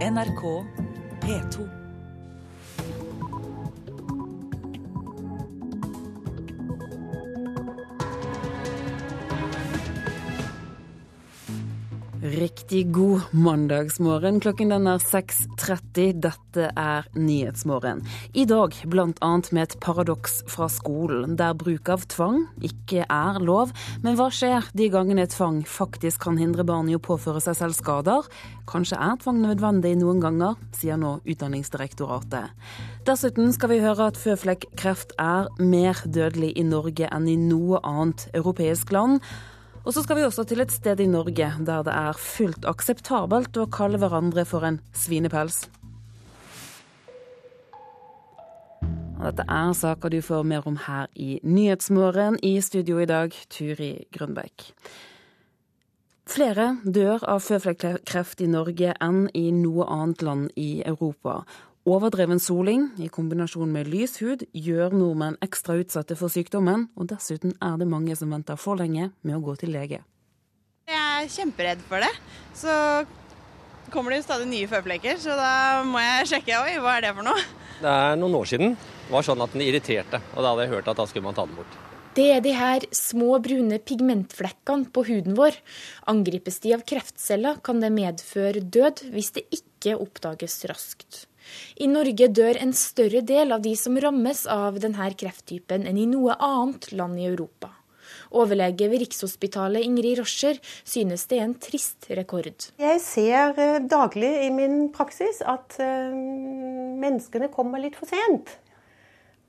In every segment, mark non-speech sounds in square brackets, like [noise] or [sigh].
NRK P2. Riktig god mandagsmorgen. Klokken den er 6.30. Dette er Nyhetsmorgen. I dag bl.a. med et paradoks fra skolen, der bruk av tvang ikke er lov. Men hva skjer de gangene tvang faktisk kan hindre barn i å påføre seg selv skader? Kanskje er tvang nødvendig noen ganger, sier nå Utdanningsdirektoratet. Dessuten skal vi høre at føflekkreft er mer dødelig i Norge enn i noe annet europeisk land. Og så skal vi også til et sted i Norge der det er fullt akseptabelt å kalle hverandre for en svinepels. Og dette er saker du får mer om her i Nyhetsmorgen. I studio i dag, Turi Grønbekk. Flere dør av føflekkreft i Norge enn i noe annet land i Europa. Overdreven soling i kombinasjon med lys hud gjør nordmenn ekstra utsatte for sykdommen, og dessuten er det mange som venter for lenge med å gå til lege. Jeg er kjemperedd for det. Så kommer det jo stadig nye føflekker, så da må jeg sjekke oi, hva er det for noe. Det er noen år siden det var sånn at den irriterte, og da hadde jeg hørt at da skulle man ta den bort. Det er de her små brune pigmentflekkene på huden vår. Angripes de av kreftceller, kan det medføre død hvis det ikke oppdages raskt. I Norge dør en større del av de som rammes av denne krefttypen enn i noe annet land i Europa. Overlege ved Rikshospitalet Ingrid Roscher synes det er en trist rekord. Jeg ser eh, daglig i min praksis at eh, menneskene kommer litt for sent.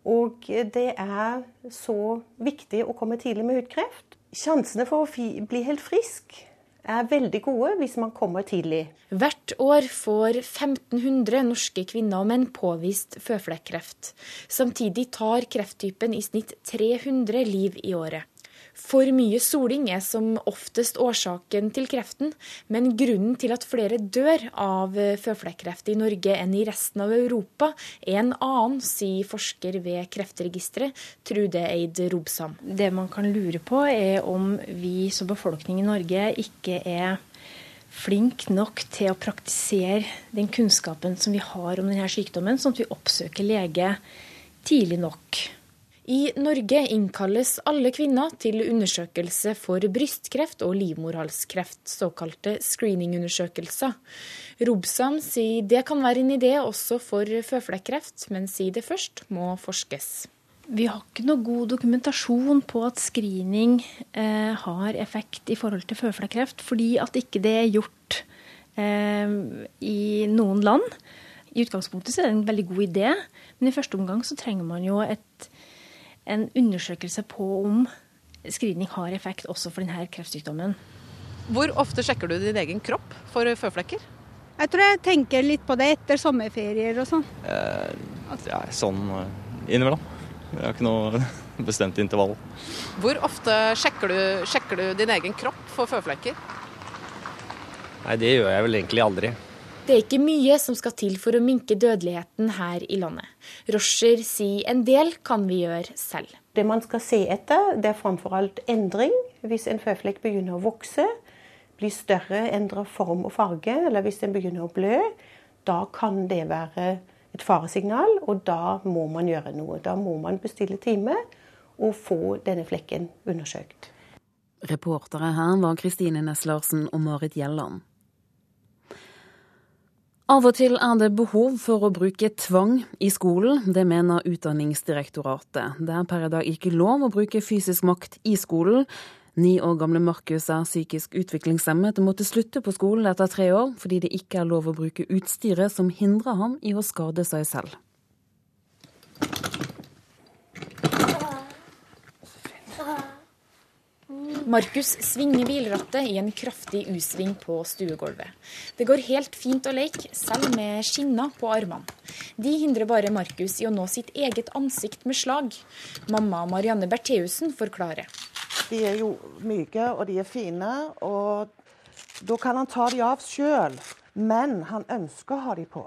Og det er så viktig å komme tidlig med hudkreft. Sjansene for å bli helt frisk er veldig gode hvis man kommer tidlig. Hvert år får 1500 norske kvinner og menn påvist føflekkreft. Samtidig tar krefttypen i snitt 300 liv i året. For mye soling er som oftest årsaken til kreften, men grunnen til at flere dør av føflekkreft i Norge enn i resten av Europa, er en annen, sier forsker ved Kreftregisteret, Trude Eid Robsam. Det man kan lure på, er om vi som befolkning i Norge ikke er flink nok til å praktisere den kunnskapen som vi har om denne sykdommen, sånn at vi oppsøker lege tidlig nok. I Norge innkalles alle kvinner til undersøkelse for brystkreft og livmorhalskreft, såkalte screeningundersøkelser. Robsam sier det kan være en idé også for føflekkreft, men sier det først må forskes. Vi har ikke noe god dokumentasjon på at screening eh, har effekt i forhold til føflekkreft, fordi at ikke det er gjort eh, i noen land. I utgangspunktet er det en veldig god idé, men i første omgang så trenger man jo et en undersøkelse på om screening har effekt også for denne kreftsykdommen. Hvor ofte sjekker du din egen kropp for føflekker? Jeg tror jeg tenker litt på det etter sommerferier og sånn. Eh, ja, sånn eh, innimellom. Jeg har ikke noe [laughs] bestemt intervall. Hvor ofte sjekker du, sjekker du din egen kropp for føflekker? Nei, det gjør jeg vel egentlig aldri. Det er ikke mye som skal til for å minke dødeligheten her i landet. Roscher sier en del kan vi gjøre selv. Det man skal se etter, det er framfor alt endring. Hvis en føflekk begynner å vokse, blir større, endrer form og farge, eller hvis den begynner å blø, da kan det være et faresignal, og da må man gjøre noe. Da må man bestille time og få denne flekken undersøkt. Reportere her var Kristine Næss Larsen og Marit Gjelland. Av og til er det behov for å bruke tvang i skolen, det mener Utdanningsdirektoratet. Det er per i dag ikke lov å bruke fysisk makt i skolen. Ni år gamle Markus er psykisk utviklingshemmet og måtte slutte på skolen etter tre år fordi det ikke er lov å bruke utstyret som hindrer ham i å skade seg selv. Markus svinger bilrattet i en kraftig U-sving på stuegulvet. Det går helt fint å leke, selv med skinner på armene. De hindrer bare Markus i å nå sitt eget ansikt med slag. Mamma Marianne Bertheussen forklarer. De er jo myke, og de er fine, og da kan han ta de av sjøl. Men han ønsker å ha de på.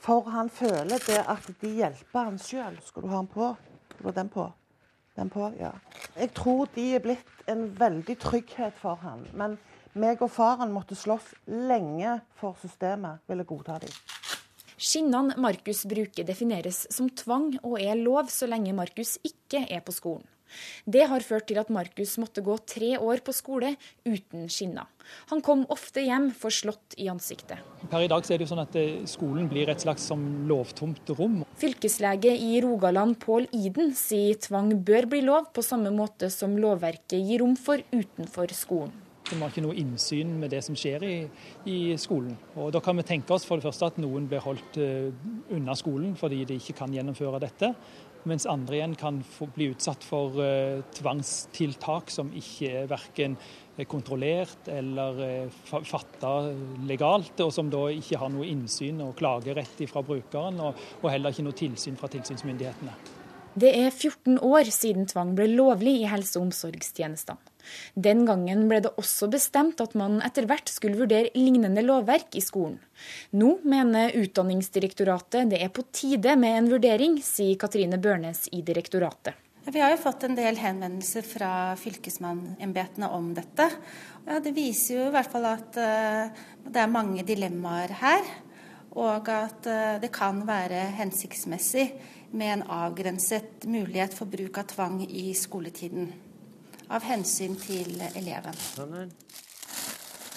For han føler det at de hjelper han sjøl. Skal du ha den på? Skal du ha den på? Den på, ja. Jeg tror de er blitt en veldig trygghet for han. Men meg og faren måtte slåss lenge for systemet ville godta dem. Skinnene Markus bruker defineres som tvang og er lov så lenge Markus ikke er på skolen. Det har ført til at Markus måtte gå tre år på skole uten skinner. Han kom ofte hjem forslått i ansiktet. Per i dag er det jo sånn at eh, skolen blir et slags som lovtomt rom. Fylkeslege i Rogaland Pål Iden sier tvang bør bli lov, på samme måte som lovverket gir rom for utenfor skolen. Vi har ikke noe innsyn med det som skjer i, i, skolen. Og Da kan vi tenke oss for det første at noen blir holdt uh, unna skolen fordi de ikke kan gjennomføre dette. Mens andre igjen kan få, bli utsatt for uh, tvangstiltak som ikke er verken kontrollert eller uh, fatta legalt, og som da ikke har noe innsyn og klagerett fra brukeren, og, og heller ikke noe tilsyn fra tilsynsmyndighetene. Det er 14 år siden tvang ble lovlig i helse- og omsorgstjenestene. Den gangen ble det også bestemt at man etter hvert skulle vurdere lignende lovverk i skolen. Nå mener Utdanningsdirektoratet det er på tide med en vurdering, sier Katrine Børnes i direktoratet. Vi har jo fått en del henvendelser fra fylkesmannsembetene om dette. Ja, det viser jo i hvert fall at uh, det er mange dilemmaer her. Og at uh, det kan være hensiktsmessig med en avgrenset mulighet for bruk av tvang i skoletiden av hensyn til eleven.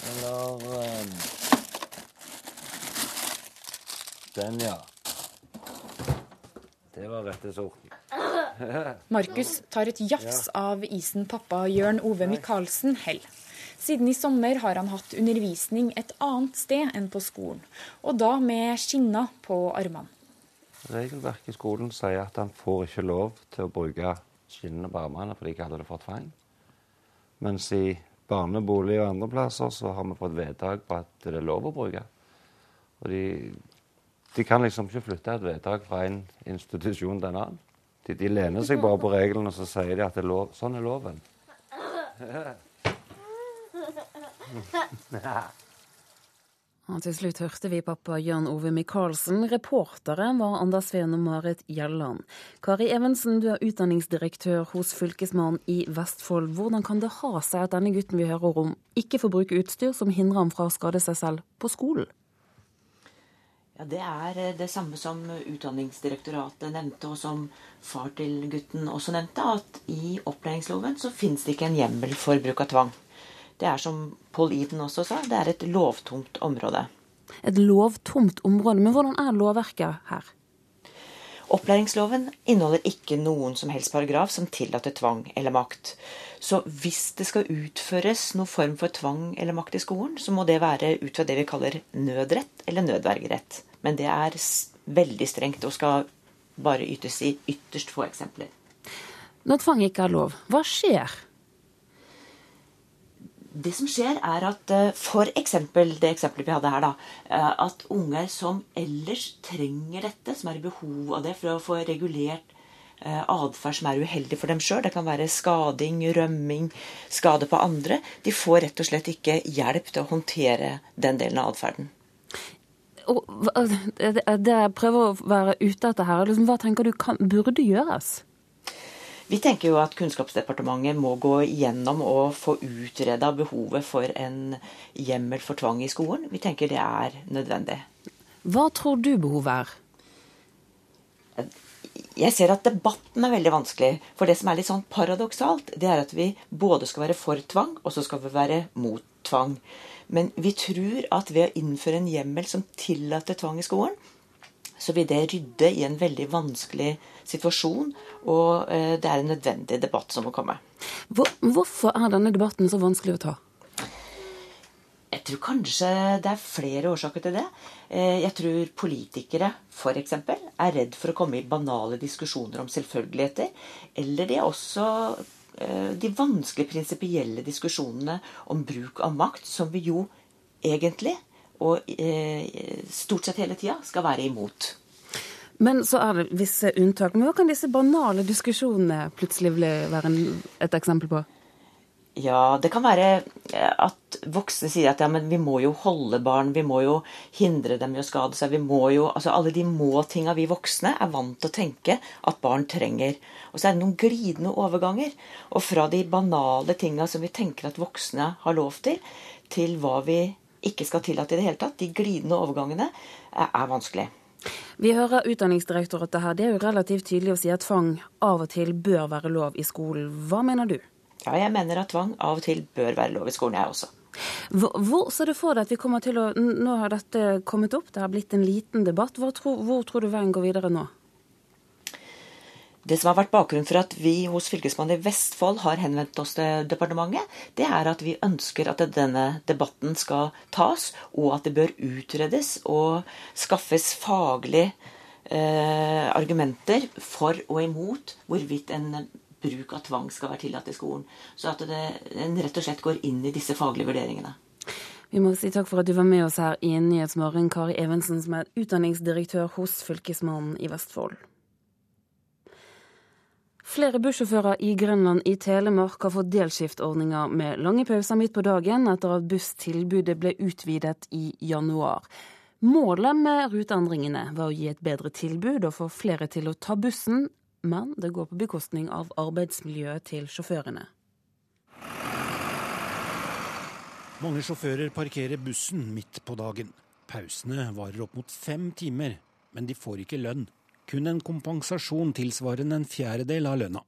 Eller um, Den, ja. Det var rette sorten. [laughs] Markus tar et jafs av isen pappa Jørn Ove Michaelsen heller. Siden i sommer har han hatt undervisning et annet sted enn på skolen, og da med skinner på armene. Regelverket i skolen sier at han får ikke lov til å bruke skinnene på armene, for de kaller det for tvang. Mens i barnebolig og andre plasser så har vi fått vedtak på at det er lov å bruke. Og de, de kan liksom ikke flytte et vedtak fra en institusjon til en annen. De, de lener seg bare på reglene, og så sier de at er lov. sånn er loven. [laughs] [laughs] Og til slutt hørte vi pappa Jan Ove Michaelsen. Reportere var Anders Sveen og Marit Gjelland. Kari Evensen, du er utdanningsdirektør hos Fylkesmannen i Vestfold. Hvordan kan det ha seg at denne gutten vi hører om, ikke får bruke utstyr som hindrer ham fra å skade seg selv på skolen? Ja, Det er eh, det samme som Utdanningsdirektoratet nevnte, og som far til gutten også nevnte, at i opplæringsloven så finnes det ikke en hjemmel for bruk av tvang. Det er som Paul Eden også sa, det er et lovtomt område. Et lovtomt område, men hvordan er lovverket her? Opplæringsloven inneholder ikke noen som helst paragraf som tillater tvang eller makt. Så hvis det skal utføres noen form for tvang eller makt i skolen, så må det være ut fra det vi kaller nødrett eller nødvergerett. Men det er veldig strengt og skal bare ytes i ytterst få eksempler. Når tvang ikke er lov, hva skjer? Det som skjer, er at f.eks. for eksempel, det eksempelet vi hadde her, da, eh, at unger som ellers trenger dette, som er i behov av det for å få regulert eh, atferd som er uheldig for dem sjøl, det kan være skading, rømming, skade på andre, de får rett og slett ikke hjelp til å håndtere den delen av atferden. Det jeg prøver å være ute etter her, liksom, hva tenker du kan, burde gjøres? Vi tenker jo at Kunnskapsdepartementet må gå gjennom og få utreda behovet for en hjemmel for tvang i skolen. Vi tenker det er nødvendig. Hva tror du behovet er? Jeg ser at debatten er veldig vanskelig. For det som er litt sånn paradoksalt, det er at vi både skal være for tvang, og så skal vi være mot tvang. Men vi tror at ved å innføre en hjemmel som tillater tvang i skolen, så vil det rydde i en veldig vanskelig situasjon. Og eh, det er en nødvendig debatt som må komme. Hvor, hvorfor er denne debatten så vanskelig å ta? Jeg tror kanskje det er flere årsaker til det. Eh, jeg tror politikere f.eks. er redd for å komme i banale diskusjoner om selvfølgeligheter. Eller de er også eh, de vanskelige prinsipielle diskusjonene om bruk av makt, som vi jo egentlig og eh, stort sett hele tida skal være imot. Men så er det visse unntak. Men hva kan disse banale diskusjonene plutselig være et eksempel på? Ja, det kan være eh, at voksne sier at ja, men vi må jo holde barn, vi må jo hindre dem i å skade seg. vi må jo, altså Alle de må-tinga vi voksne er vant til å tenke at barn trenger. Og så er det noen glidende overganger. Og fra de banale tinga som vi tenker at voksne har lov til, til hva vi ikke skal tillate i det hele tatt. De glidende overgangene er vanskelig. Vi hører Utdanningsdirektoratet her. Det er jo relativt tydelig å si at tvang av og til bør være lov i skolen. Hva mener du? Ja, jeg mener at tvang av og til bør være lov i skolen, jeg også. Hvor, hvor så det for deg at vi kommer til å Nå har dette kommet opp, det har blitt en liten debatt. Hvor, tror, hvor tror du veien går videre nå? Det som har vært bakgrunnen for at vi hos Fylkesmannen i Vestfold har henvendt oss til departementet, det er at vi ønsker at denne debatten skal tas, og at det bør utredes og skaffes faglige eh, argumenter for og imot hvorvidt en bruk av tvang skal være tillatt i skolen. Så at det, en rett og slett går inn i disse faglige vurderingene. Vi må si takk for at du var med oss her i Nyhetsmorgen, Kari Evensen, som er utdanningsdirektør hos Fylkesmannen i Vestfold. Flere bussjåfører i Grønland i Telemark har fått delskiftordninger med lange pauser midt på dagen etter at busstilbudet ble utvidet i januar. Målet med ruteendringene var å gi et bedre tilbud og få flere til å ta bussen, men det går på bekostning av arbeidsmiljøet til sjåførene. Mange sjåfører parkerer bussen midt på dagen. Pausene varer opp mot fem timer, men de får ikke lønn kun en kompensasjon tilsvarende en fjerdedel av lønna.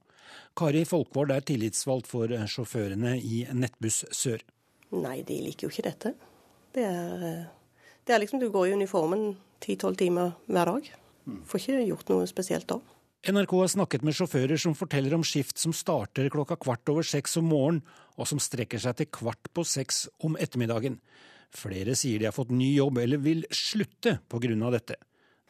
Kari Folkvord er tillitsvalgt for sjåførene i Nettbuss Sør. Nei, de liker jo ikke dette. Det er, det er liksom du går i uniformen ti-tolv timer hver dag. Får ikke gjort noe spesielt da. NRK har snakket med sjåfører som forteller om skift som starter klokka kvart over seks om morgenen, og som strekker seg til kvart på seks om ettermiddagen. Flere sier de har fått ny jobb eller vil slutte pga. dette.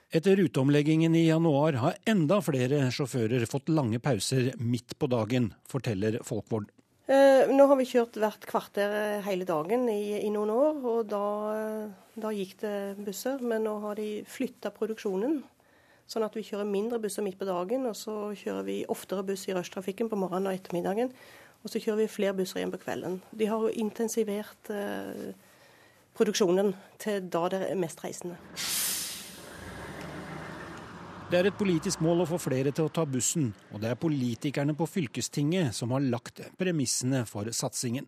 Etter ruteomleggingen i januar har enda flere sjåfører fått lange pauser midt på dagen, forteller Folkvord. Eh, nå har vi kjørt hvert kvarter eh, hele dagen i, i noen år, og da, da, gikk det busser. Men nå har de flytta produksjonen, sånn at vi kjører mindre busser midt på dagen. Og så kjører vi oftere buss i rushtrafikken på morgenen og ettermiddagen. Og så kjører vi flere busser igjen på kvelden. De har jo intensivert eh, produksjonen til da det er mest reisende. Det er et politisk mål å få flere til å ta bussen, og det er politikerne på fylkestinget som har lagt premissene for satsingen.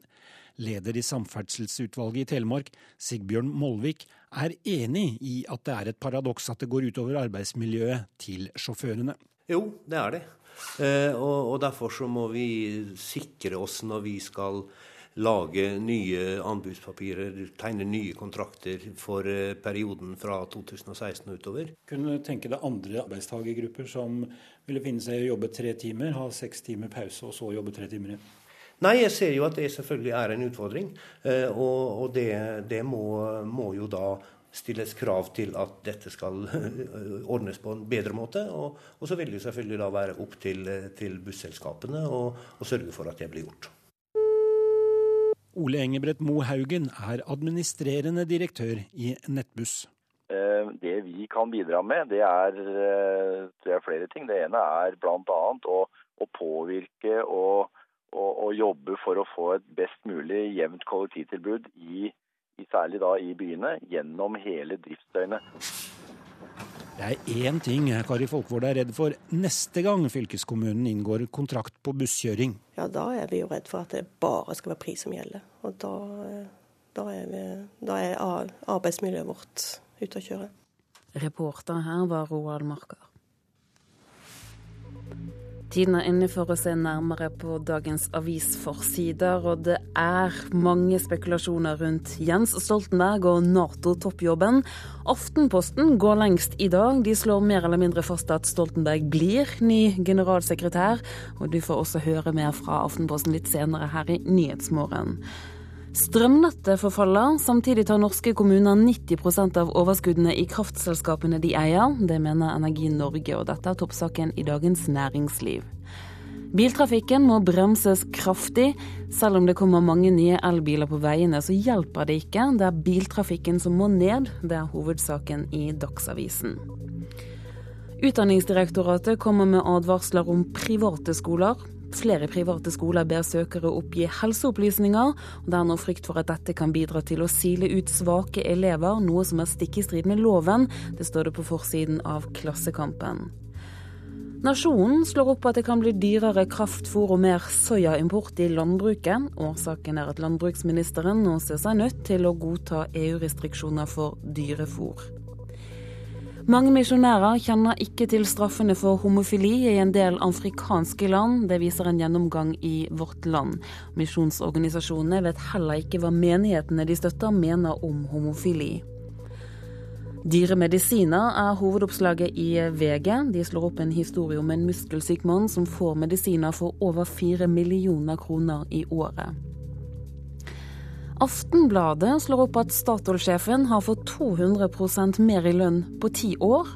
Leder i Samferdselsutvalget i Telemark, Sigbjørn Molvik, er enig i at det er et paradoks at det går utover arbeidsmiljøet til sjåførene. Jo, det er det. Eh, og, derfor så må vi sikre oss når vi skal lage nye anbudspapirer, tegne nye kontrakter for eh, perioden fra 2016 og utover. Kunne du tenke deg andre arbeidstakergrupper som ville finne seg i å jobbe tre timer, ha seks timer pause og så jobbe tre timer igjen? Nei, jeg ser jo at det selvfølgelig er en utfordring. Eh, og, det, det må, må jo da stilles krav til at dette skal ordnes på en bedre måte. Og, og så vil det selvfølgelig da være opp til, til busselskapene å sørge for at det blir gjort. Ole Engebrett Moe Haugen er administrerende direktør i Nettbuss. Eh, det vi kan bidra med, det er, det eh, er flere ting. Det ene er bl.a. Å, å påvirke og, og, og, jobbe for å få et best mulig jevnt kollektivtilbud, i, i, særlig da i byene, gjennom hele driftsdøgnet. Det er én ting Kari Folkvord er redd for neste gang fylkeskommunen inngår kontrakt på busskjøring. Ja, Da er vi jo redd for at det bare skal være pris som gjelder. Og da, da, er, vi, da er, arbeidsmiljøet vårt ute å kjøre. Reporter her var Roald Marker. Tiden er inne for å se nærmere på dagens avisforsider, og det er mange spekulasjoner rundt Jens Stoltenberg og Nato-toppjobben. Aftenposten går lengst i dag. De slår mer eller mindre fast at Stoltenberg blir ny generalsekretær, og du får også høre mer fra Aftenposten litt senere her i Nyhetsmorgen. Strømnettet forfaller. Samtidig tar norske kommuner 90% av overskuddene i kraftselskapene de eier. Det mener Energi Norge, og dette er toppsaken i Dagens Næringsliv. Biltrafikken må bremses kraftig. Selv om det kommer mange nye elbiler på veiene, så hjelper det ikke. Det er biltrafikken som må ned. Det er hovedsaken i Dagsavisen. Utdanningsdirektoratet kommer med advarsler om private skoler. Flere private skoler ber søkere oppgi helseopplysninger. og Det er nå frykt for at dette kan bidra til å sile ut svake elever, noe som er stikk i strid med loven. Det står det på forsiden av Klassekampen. Nasjonen slår opp at det kan bli dyrere kraftfôr og mer soyaimport i landbruket. Årsaken er at landbruksministeren nå ser seg nødt til å godta EU-restriksjoner for dyrefôr. Mange misjonærer kjenner ikke til straffene for homofili i en del afrikanske land. Det viser en gjennomgang i Vårt Land. Misjonsorganisasjonene vet heller ikke hva menighetene de støtter mener om homofili. Dyre medisiner er hovedoppslaget i VG. De slår opp en historie om en muskelsyk mann som får medisiner for over fire millioner kroner i året. Aftenbladet slår opp at Statoil-sjefen har fått 200 mer i lønn på ti år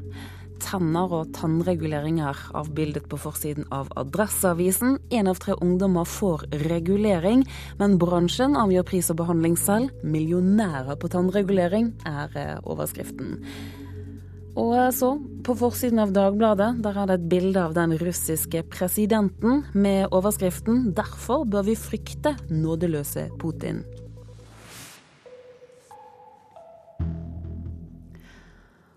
tenner og tannregulering er avbildet på forsiden av Adresseavisen. Én av tre ungdommer får regulering, men bransjen avgjør pris og behandling selv. Millionærer på tannregulering er eh, overskriften. Og så, på forsiden av Dagbladet, der er det et bilde av den russiske presidenten med overskriften 'Derfor bør vi frykte nådeløse Putin'.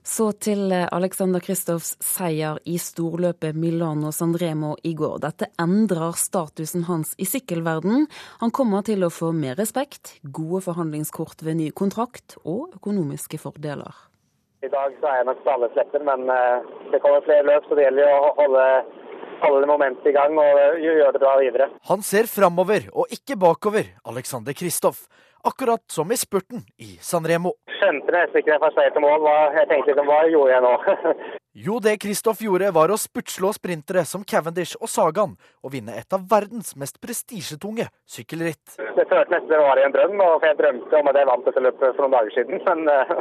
Så til eh, Alexander Kristoffs seier i storløpet Milano Sanremo i går. Dette endrer statusen hans i sykkelverden. Han kommer til å få mer respekt, gode forhandlingskort ved ny kontrakt og økonomiske fordeler. I dag så er jeg nok slepper, men eh, det kommer flere løp, så det gjelder jo å holde alle moment i gang og gjøre det bra videre. Han ser framover og ikke bakover, Alexander Kristoff akkurat som i spurten i Sanremo. Skjønte nesten ikke da jeg passerte mål. Hva, jeg tenkte liksom, hva gjorde jeg nå? [laughs] jo, det Kristoff gjorde, var å spurtslå sprintere som Cavendish og Sagan, og vinne et av verdens mest prestisjetunge sykkelritt. Det føltes nesten det var i en drøm, for jeg drømte om at jeg vant dette løpet for noen dager siden. Men, eh,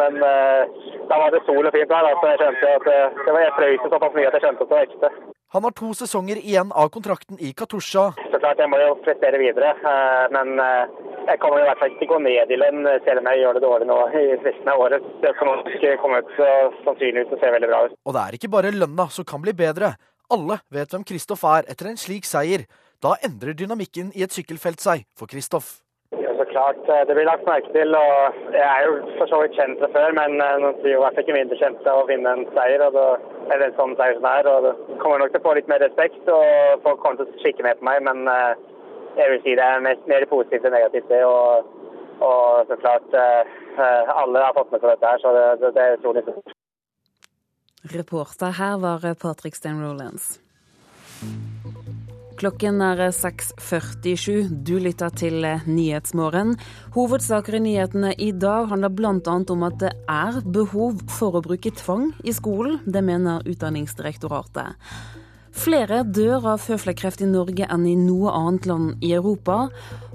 men eh, da var det sol og fint vær, så jeg skjønte at eh, det var jeg frøs såpass mye at jeg skjønte at det var ekte. Han har to sesonger igjen av kontrakten i Katusha. Så klart, jeg må jo prestere videre. Men jeg kommer i hvert fall ikke gå ned i lønn, selv om jeg gjør det dårlig nå i resten av året. Det økonomiske kommer ut sannsynligvis til å se veldig bra ut. Og det er ikke bare lønna som kan bli bedre. Alle vet hvem Kristoff er etter en slik seier. Da endrer dynamikken i et sykkelfelt seg for Kristoff klart. Eh, det blir lagt merke til. og Jeg er jo for så vidt kjent det før, men noen nå blir jo hvert fall ikke mindre kjent av å vinne en seier. og det er en sånn seier som er, og Det kommer nok til å få litt mer respekt, og folk kommer til å kikke ned på meg. Men eh, jeg vil si det er mest, mer positivt enn negativt. og, og så klart Alle har fått med seg dette her, så det, det, det er utrolig stort. Reporter her var Patrick Stein Rolands. Klokken er 6.47. Du lytter til Nyhetsmorgen. Hovedsaker i nyhetene i dag handler bl.a. om at det er behov for å bruke tvang i skolen. Det mener Utdanningsdirektoratet. Flere dør av føflekkreft i Norge enn i noe annet land i Europa.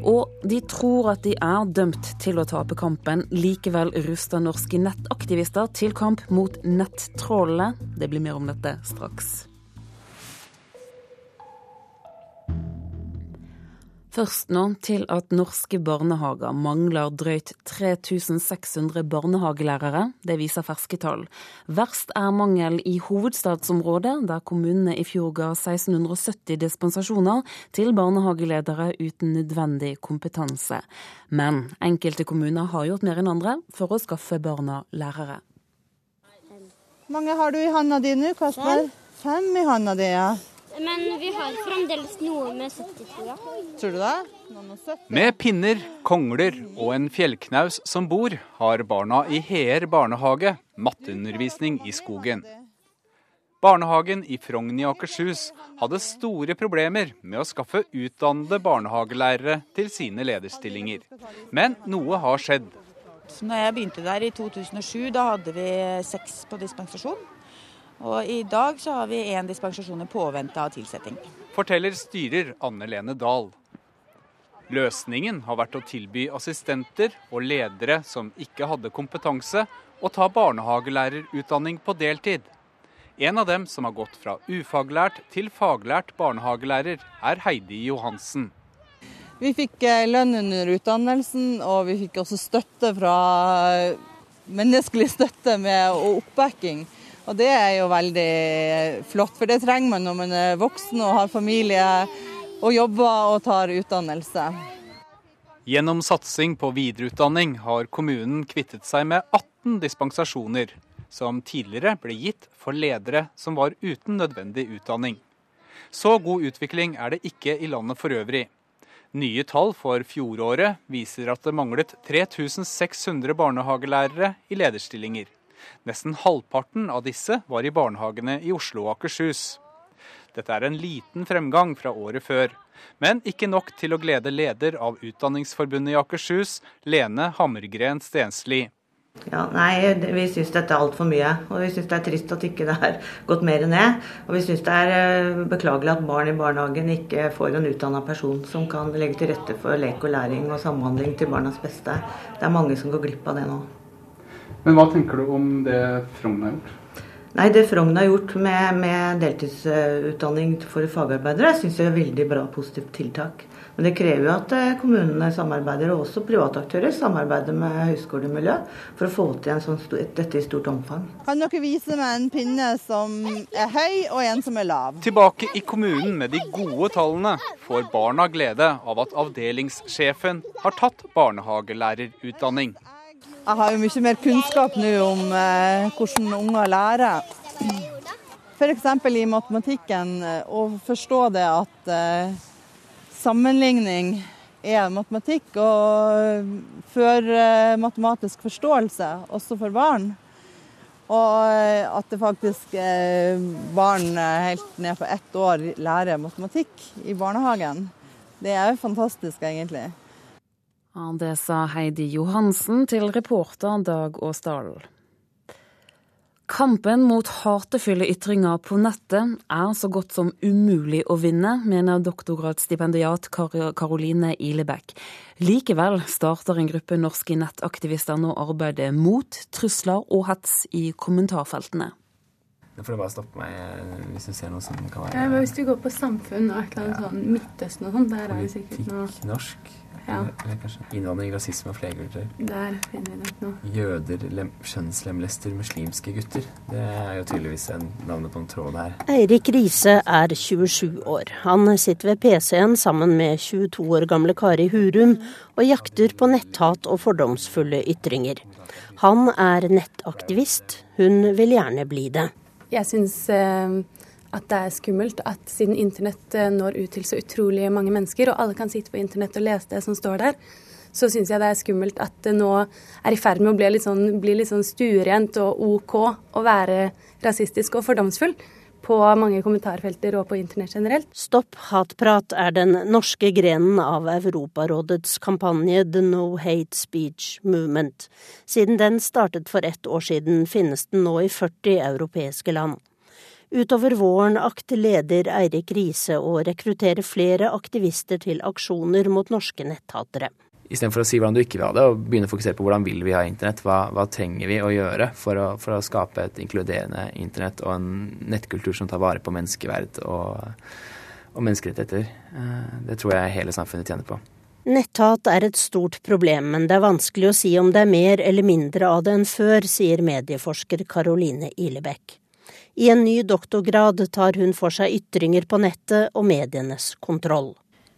Og de tror at de er dømt til å tape kampen. Likevel ruster norske nettaktivister til kamp mot nettrollene. Det blir mer om dette straks. Først nå til at norske barnehager mangler drøyt 3600 barnehagelærere. Det viser ferske tall. Verst er mangel i hovedstadsområdet, der kommunene i fjor ga 1670 dispensasjoner til barnehageledere uten nødvendig kompetanse. Men enkelte kommuner har gjort mer enn andre for å skaffe barna lærere. Hvor mange har du i handa di nå, Kasper? Fem. Fem i handa di, ja. Men vi har fremdeles noe med 70, tror. Tror du det? Med pinner, kongler og en fjellknaus som bor, har barna i Heer barnehage matteundervisning i skogen. Barnehagen i Frogn i Akershus hadde store problemer med å skaffe utdannede barnehagelærere til sine lederstillinger. Men noe har skjedd. Så når jeg begynte der i 2007, da hadde vi seks på dispensasjon. Og I dag så har vi én dispensasjon i påvente av tilsetting. Forteller styrer Anne Lene Dahl. Løsningen har vært å tilby assistenter og ledere som ikke hadde kompetanse, å ta barnehagelærerutdanning på deltid. En av dem som har gått fra ufaglært til faglært barnehagelærer, er Heidi Johansen. Vi fikk eh, lønn under utdannelsen, og vi fikk også støtte fra eh, menneskelig støtte med oppbacking. Og det er jo veldig flott, for det trenger man når man er voksen og har familie og jobber og tar utdannelse. Gjennom satsing på videreutdanning har kommunen kvittet seg med 18 dispensasjoner. som tidligere ble gitt for ledere som var uten nødvendig utdanning. Så god utvikling er det ikke i landet for øvrig. Nye tall for fjoråret viser at det manglet 3600 barnehagelærere i lederstillinger. Nesten halvparten av disse var i barnehagene i Oslo og Akershus. Dette er en liten fremgang fra året før, men ikke nok til å glede leder av Utdanningsforbundet i Akershus, Lene Hammergren Stensli. Ja, nei, Vi syns dette er altfor mye. Og vi syns det er trist at ikke det har gått mer ned. Og vi syns det er eh, beklagelig at barn i barnehagen ikke får en utdanna person som kan legge til rette for lek og læring og samhandling til barnas beste. Det er mange som går glipp av det nå. Men hva tenker du om det Frogn har gjort? Nei, Det Frogn har gjort med, med deltidsutdanning for fagarbeidere, syns jeg er veldig bra positivt tiltak. Men det krever jo at eh, kommunene samarbeider, og også private aktører samarbeider med høyskolemiljø for å få til sånn, dette i stort omfang. Kan dere vise meg en pinne som er høy og en som er lav? Tilbake i kommunen med de gode tallene får barna glede av at avdelingssjefen har tatt barnehagelærerutdanning. Jeg har jo mye mer kunnskap nå om eh, hvordan unger lærer. F.eks. i matematikken, eh, å forstå det at eh, sammenligning er matematikk og før eh, matematisk forståelse, også for barn. Og eh, at det faktisk eh, barn helt ned på ett år lærer matematikk i barnehagen. Det er jo fantastisk, egentlig. Ja, det sa Heidi Johansen til reporter Dag Åsdal. Kampen mot hatefulle ytringer på nettet er så godt som umulig å vinne, mener doktorgradsstipendiat Karoline Ilebekk. Likevel starter en gruppe norske nettaktivister nå arbeidet mot trusler og hets i kommentarfeltene. Da får du bare stoppe meg eh, hvis du ser noe som kan være ja, Hvis du går på samfunn og et eller annet sånn Midtøsten og sånn, der er det sikkert noe Politikk, norsk. Ja. Eller kanskje innvandring, rasisme og flerkultur. Der finner vi nok noe. Jøder lem, skjønnslemlester muslimske gutter. Det er jo tydeligvis en navnet på en tråd her. Eirik Riise er 27 år. Han sitter ved PC-en sammen med 22 år gamle Kari Hurum og jakter på netthat og fordomsfulle ytringer. Han er nettaktivist. Hun vil gjerne bli det. Jeg syns eh, at det er skummelt at siden internett eh, når ut til så utrolig mange mennesker, og alle kan sitte på internett og lese det som står der, så syns jeg det er skummelt at det nå er i ferd med å bli litt sånn, bli litt sånn stuerent og OK å være rasistisk og fordomsfull på mange kommentarfelter og på internett generelt. Stopp hatprat er den norske grenen av Europarådets kampanje The No Hate Speech Movement. Siden den startet for ett år siden, finnes den nå i 40 europeiske land. Utover våren akter leder Eirik Riise å rekruttere flere aktivister til aksjoner mot norske netthatere. Istedenfor å si hvordan du ikke vil ha det, og begynne å fokusere på hvordan vil vi ha internett. Hva, hva trenger vi å gjøre for å, for å, skape et inkluderende internett og en nettkultur som tar vare på menneskeverd og, og menneskerettigheter. Eh, det tror jeg hele samfunnet tjener på. Netthat er et stort problem, men det er vanskelig å si om det er mer eller mindre av det enn før, sier medieforsker Caroline Ilebekk. I en ny doktorgrad tar hun for seg ytringer på nettet og medienes kontroll.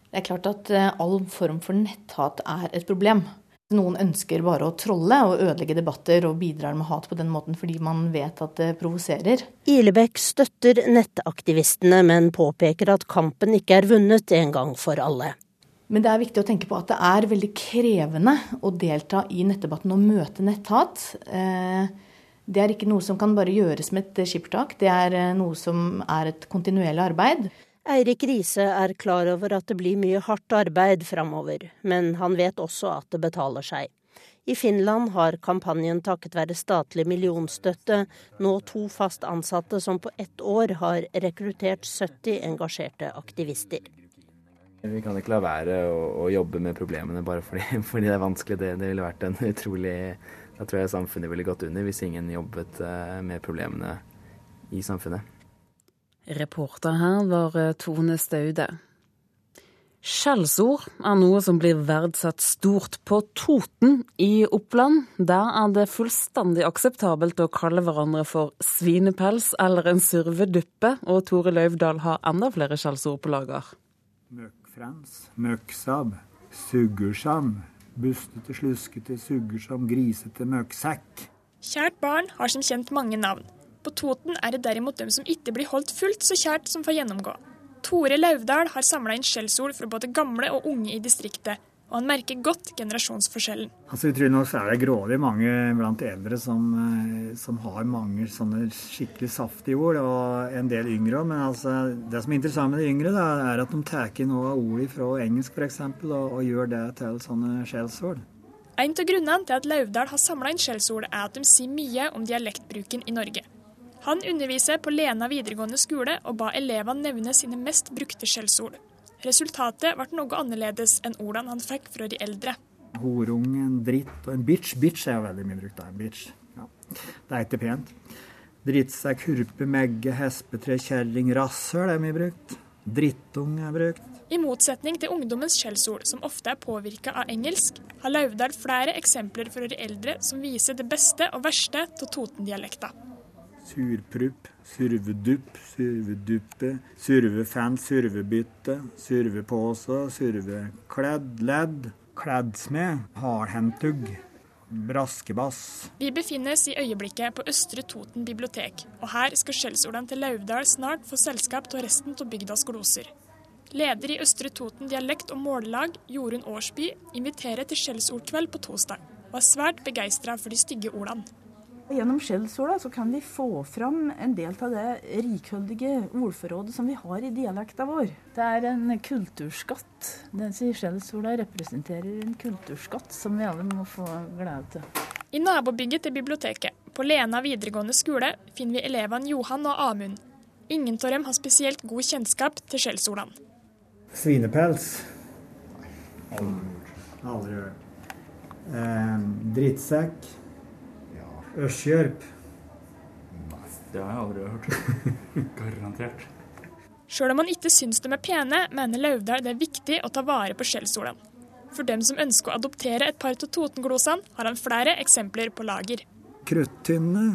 Det er klart at eh, all form for netthat er et problem. Noen ønsker bare å trolle og ødelegge debatter og bidrar med hat på den måten fordi man vet at det provoserer. Ilebekk støtter nettaktivistene, men påpeker at kampen ikke er vunnet en gang for alle. Men det er viktig å tenke på at det er veldig krevende å delta i nettdebatten og møte netthat. Eh, det er ikke noe som kan bare gjøres med et skippertak, det er eh, noe som er et kontinuerlig arbeid. Eirik Riise er klar over at det blir mye hardt arbeid framover, men han vet også at det betaler seg. I Finland har kampanjen takket være statlig millionstøtte nå to fast ansatte som på ett år har rekruttert 70 engasjerte aktivister. Vi kan ikke la være å, å jobbe med problemene bare fordi, [laughs] fordi, det er vanskelig. Det, det ville vært en utrolig da tror jeg samfunnet ville gått under hvis ingen jobbet eh, med problemene i samfunnet. Reporter her var eh, Tone Staude. Skjellsord er noe som blir verdsatt stort på Toten i Oppland. Der er det fullstendig akseptabelt å kalle hverandre for svinepels eller en surveduppe, og Tore Løvdahl har enda flere skjellsord på lager. Møkfrans, møksab, suggersam, bustete, sluskete, suggersom, grisete møkksekk. Kjært barn har som kjent mange navn. På Toten er det derimot dem som ikke blir holdt fullt så kjært som får gjennomgå. Tore Lauvdal har samla inn skjellsord fra både gamle og unge i distriktet, og han merker godt generasjonsforskjellen. Altså, jeg tror så er det grådig mange blant eldre som, eh, som har mange sånne skikkelig saftige ord, og en del yngre òg. Men altså, det som er interessant med de yngre, da, er at de tar noe av ordet fra engelsk f.eks. Og, og gjør det til sånne skjellsord. En av grunnene til at Lauvdal har samla inn skjellsord, er at de sier mye om dialektbruken i Norge. Han underviser på Lena videregående skole og ba elevene nevne sine mest brukte skjellsord. Resultatet ble noe annerledes enn ordene han fikk fra de eldre. Horungen, dritt og en bitch. Bitch er jo veldig mye brukt. En bitch. Ja. Det er ikke pent. Drittsekk, hurpe, megge, hespetre, kjerring, rasshøl er mye brukt. Drittung er brukt. I motsetning til ungdommens skjellsord, som ofte er påvirka av engelsk, har Lauvdal flere eksempler fra de eldre som viser det beste og verste av Toten-dialekta. Surprupp, survedupp, surveduppe, survefans, survebytte, survepose, survekledd, ledd, kleddsmed, hardhendtugg, braskebass. Vi befinnes i øyeblikket på Østre Toten bibliotek, og her skal skjellsordene til Lauvdal snart få selskap av resten av bygdas gloser. Leder i Østre Toten dialekt- og mållag, Jorunn Årsby, inviterer til skjellsordkveld på torsdag, og er svært begeistra for de stygge ordene. Gjennom skjellsorda så kan vi få fram en del av det rikholdige ordforrådet som vi har i dialekta vår. Det er en kulturskatt. Disse skjellsorda representerer en kulturskatt som vi alle må få glede til. I nabobygget til biblioteket, på Lena videregående skole, finner vi elevene Johan og Amund. Ingen av dem har spesielt god kjennskap til skjellsordene. Svinepels. Aldri hørt. Eh, drittsekk. Ørskjørp. Det har jeg aldri hørt. [laughs] Garantert. Sjøl om han ikke syns de er pene, mener Lauvdal det er viktig å ta vare på skjellsolene. For dem som ønsker å adoptere et par av Totenglosene, har han flere eksempler på lager. Kruttynne,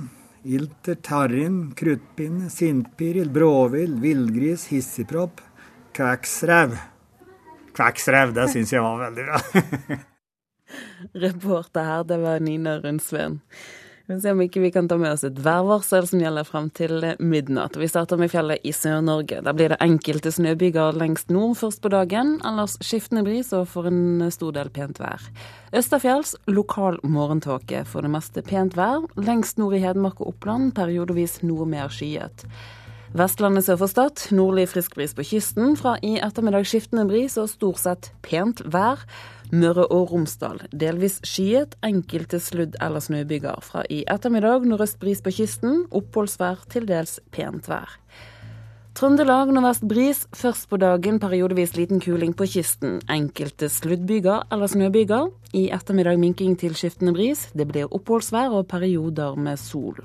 ilter, tarrin, kruttpinne, sintpiril, bråvill, villgris, hissigpropp, kveksrev. Kveksrev, det syns jeg var veldig bra. [laughs] Reporter her, det var Nina Rundsveen. Vi får se om ikke vi kan ta med oss et værvarsel som gjelder frem til midnatt. Vi starter med fjellet i Sør-Norge. Der blir det enkelte snøbyger lengst nord først på dagen. Ellers skiftende bris og for en stor del pent vær. Østafjells lokal morgentåke. For det meste pent vær. Lengst nord i Hedmark og Oppland periodevis noe mer skyet. Vestlandet sør for Stad nordlig frisk bris på kysten. Fra i ettermiddag skiftende bris og stort sett pent vær. Møre og Romsdal delvis skyet, enkelte sludd- eller snøbyger. Fra i ettermiddag nordøst bris på kysten, oppholdsvær til dels pent vær. Trøndelag nordvest bris, først på dagen periodevis liten kuling på kysten. Enkelte sluddbyger eller snøbyger. I ettermiddag minking til skiftende bris. Det blir oppholdsvær og perioder med sol.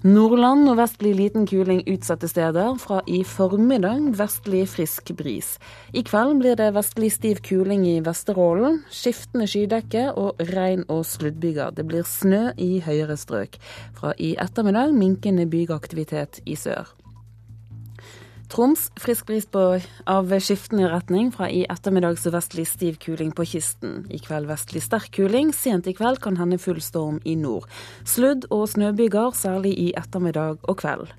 Nordland og vestlig liten kuling utsatte steder. Fra i formiddag vestlig frisk bris. I kveld blir det vestlig stiv kuling i Vesterålen. Skiftende skydekke og regn- og sluddbyger. Det blir snø i høyere strøk. Fra i ettermiddag minkende bygeaktivitet i sør. Troms frisk bris på, av skiftende retning. Fra i ettermiddag sørvestlig stiv kuling på kysten. I kveld vestlig sterk kuling. Sent i kveld kan hende full storm i nord. Sludd- og snøbyger, særlig i ettermiddag og kveld.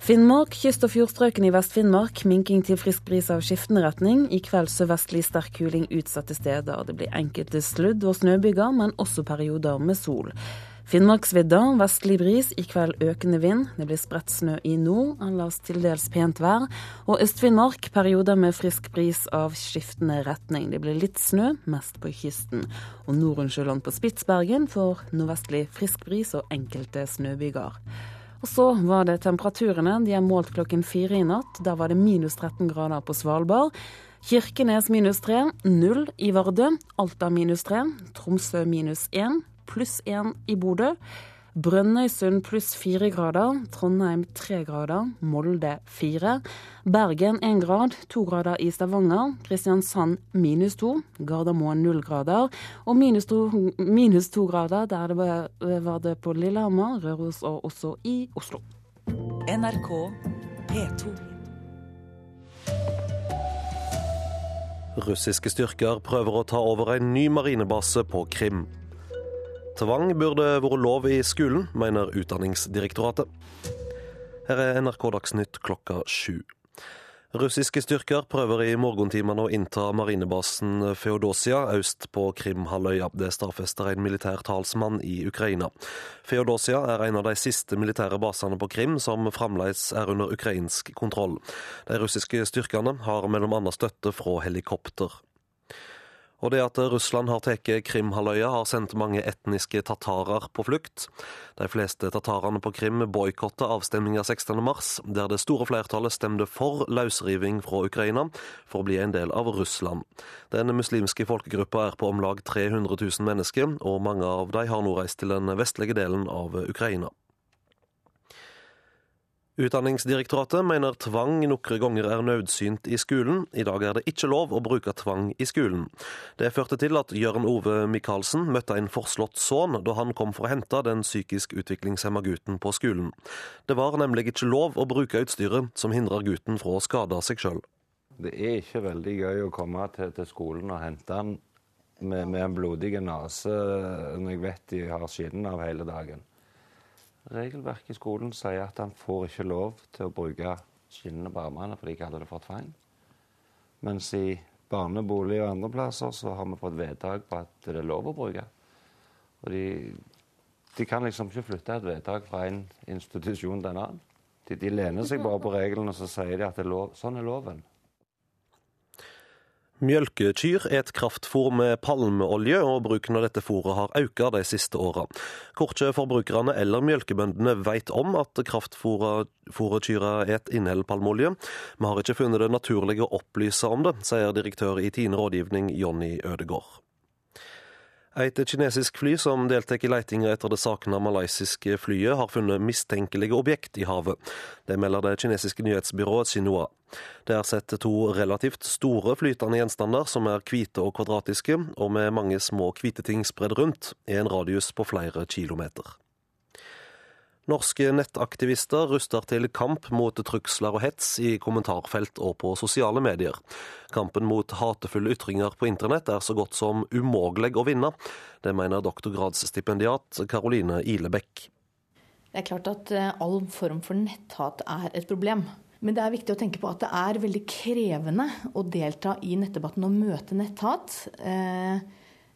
Finnmark, kyst- og fjordstrøkene i Vest-Finnmark. Minking til frisk bris av skiftende retning. I kveld sørvestlig sterk kuling utsatte steder. Det blir enkelte sludd- og snøbyger, men også perioder med sol. Finnmarksvidda vestlig bris, i kveld økende vind. Det blir spredt snø i nord, ellers til dels pent vær. Og Øst-Finnmark perioder med frisk bris av skiftende retning. Det blir litt snø, mest på kysten. Og Nordsjøland på Spitsbergen får nordvestlig frisk bris og enkelte snøbyger. Og så var det temperaturene. De er målt klokken fire i natt. Da var det minus 13 grader på Svalbard. Kirkenes minus 3, null i Vardø. Alta minus 3, Tromsø minus 1 pluss én i Bodø. Brønnøysund pluss fire grader. Trondheim tre grader. Molde fire. Bergen én grad. To grader i Stavanger. Kristiansand minus to. Gardermoen null grader. Og minus to, minus to grader der det var, var det på Lillehammer, Røros og også i Oslo. NRK P2. Russiske styrker prøver å ta over en ny marinebase på Krim. Tvang burde vært lov i skolen, mener Utdanningsdirektoratet. Her er NRK Dagsnytt klokka sju. Russiske styrker prøver i morgentimene å innta marinebasen Feodosia øst på Krimhalvøya. Det stadfester en militær talsmann i Ukraina. Feodosia er en av de siste militære basene på Krim som fremdeles er under ukrainsk kontroll. De russiske styrkene har mellom annet støtte fra helikopter. Og det at Russland har tatt Krimhalvøya, har sendt mange etniske tatarer på flukt. De fleste tatarene på Krim boikotta avstemninga 16.3, der det store flertallet stemte for løsriving fra Ukraina for å bli en del av Russland. Den muslimske folkegruppa er på om lag 300 000 mennesker, og mange av de har nå reist til den vestlige delen av Ukraina. Utdanningsdirektoratet mener tvang noen ganger er nødsynt i skolen. I dag er det ikke lov å bruke tvang i skolen. Det førte til at Jørn Ove Michaelsen møtte en forslått sønn da han kom for å hente den psykisk utviklingshemma gutten på skolen. Det var nemlig ikke lov å bruke utstyret som hindrer gutten fra å skade seg sjøl. Det er ikke veldig gøy å komme til, til skolen og hente han med, med en blodig nese når jeg vet de har skinn av hele dagen. Regelverket i skolen sier at han får ikke lov til å bruke skinnene på fordi de kaller det for tvang. Mens i barnebolig og andre plasser så har vi fått vedtak på at det er lov å bruke. Og de, de kan liksom ikke flytte et vedtak fra en institusjon til en annen. De, de lener seg bare på reglene, og så sier de at er lov, sånn er loven. Mjølkekyr er et kraftfôr med palmeolje, og bruken av dette fôret har økt de siste åra. Korkje forbrukerne eller mjølkebøndene vet om at kraftfôret kyrne et inneholder palmeolje. Vi har ikke funnet det naturlig å opplyse om det, sier direktør i Tine rådgivning Jonny Ødegård. Et kinesisk fly som deltar i letinga etter det savna malaysiske flyet, har funnet mistenkelige objekt i havet. Det melder det kinesiske nyhetsbyrået Xinhua. Det er sett to relativt store flytende gjenstander som er hvite og kvadratiske, og med mange små hvite ting spredd rundt, i en radius på flere kilometer. Norske nettaktivister ruster til kamp mot trussler og hets i kommentarfelt og på sosiale medier. Kampen mot hatefulle ytringer på internett er så godt som umulig å vinne. Det mener doktorgradsstipendiat Karoline Ilebekk. Det er klart at eh, all form for netthat er et problem. Men det er viktig å tenke på at det er veldig krevende å delta i nettdebatten og møte netthat. Eh,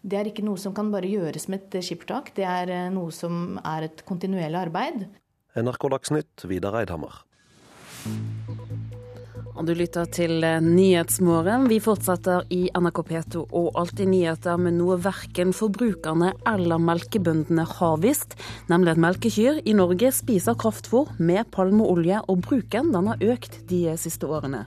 det er ikke noe som kan bare gjøres med et skippertak. Det er eh, noe som er et kontinuerlig arbeid. NRK Dagsnytt, Vidar Eidhammer. Og du lytter til eh, Nyhetsmorgen. Vi fortsetter i NRK P2 og Alltid nyheter med noe verken forbrukerne eller melkebøndene har visst, nemlig at melkekyr i Norge spiser kraftfôr med palmeolje, og bruken den har økt de siste årene.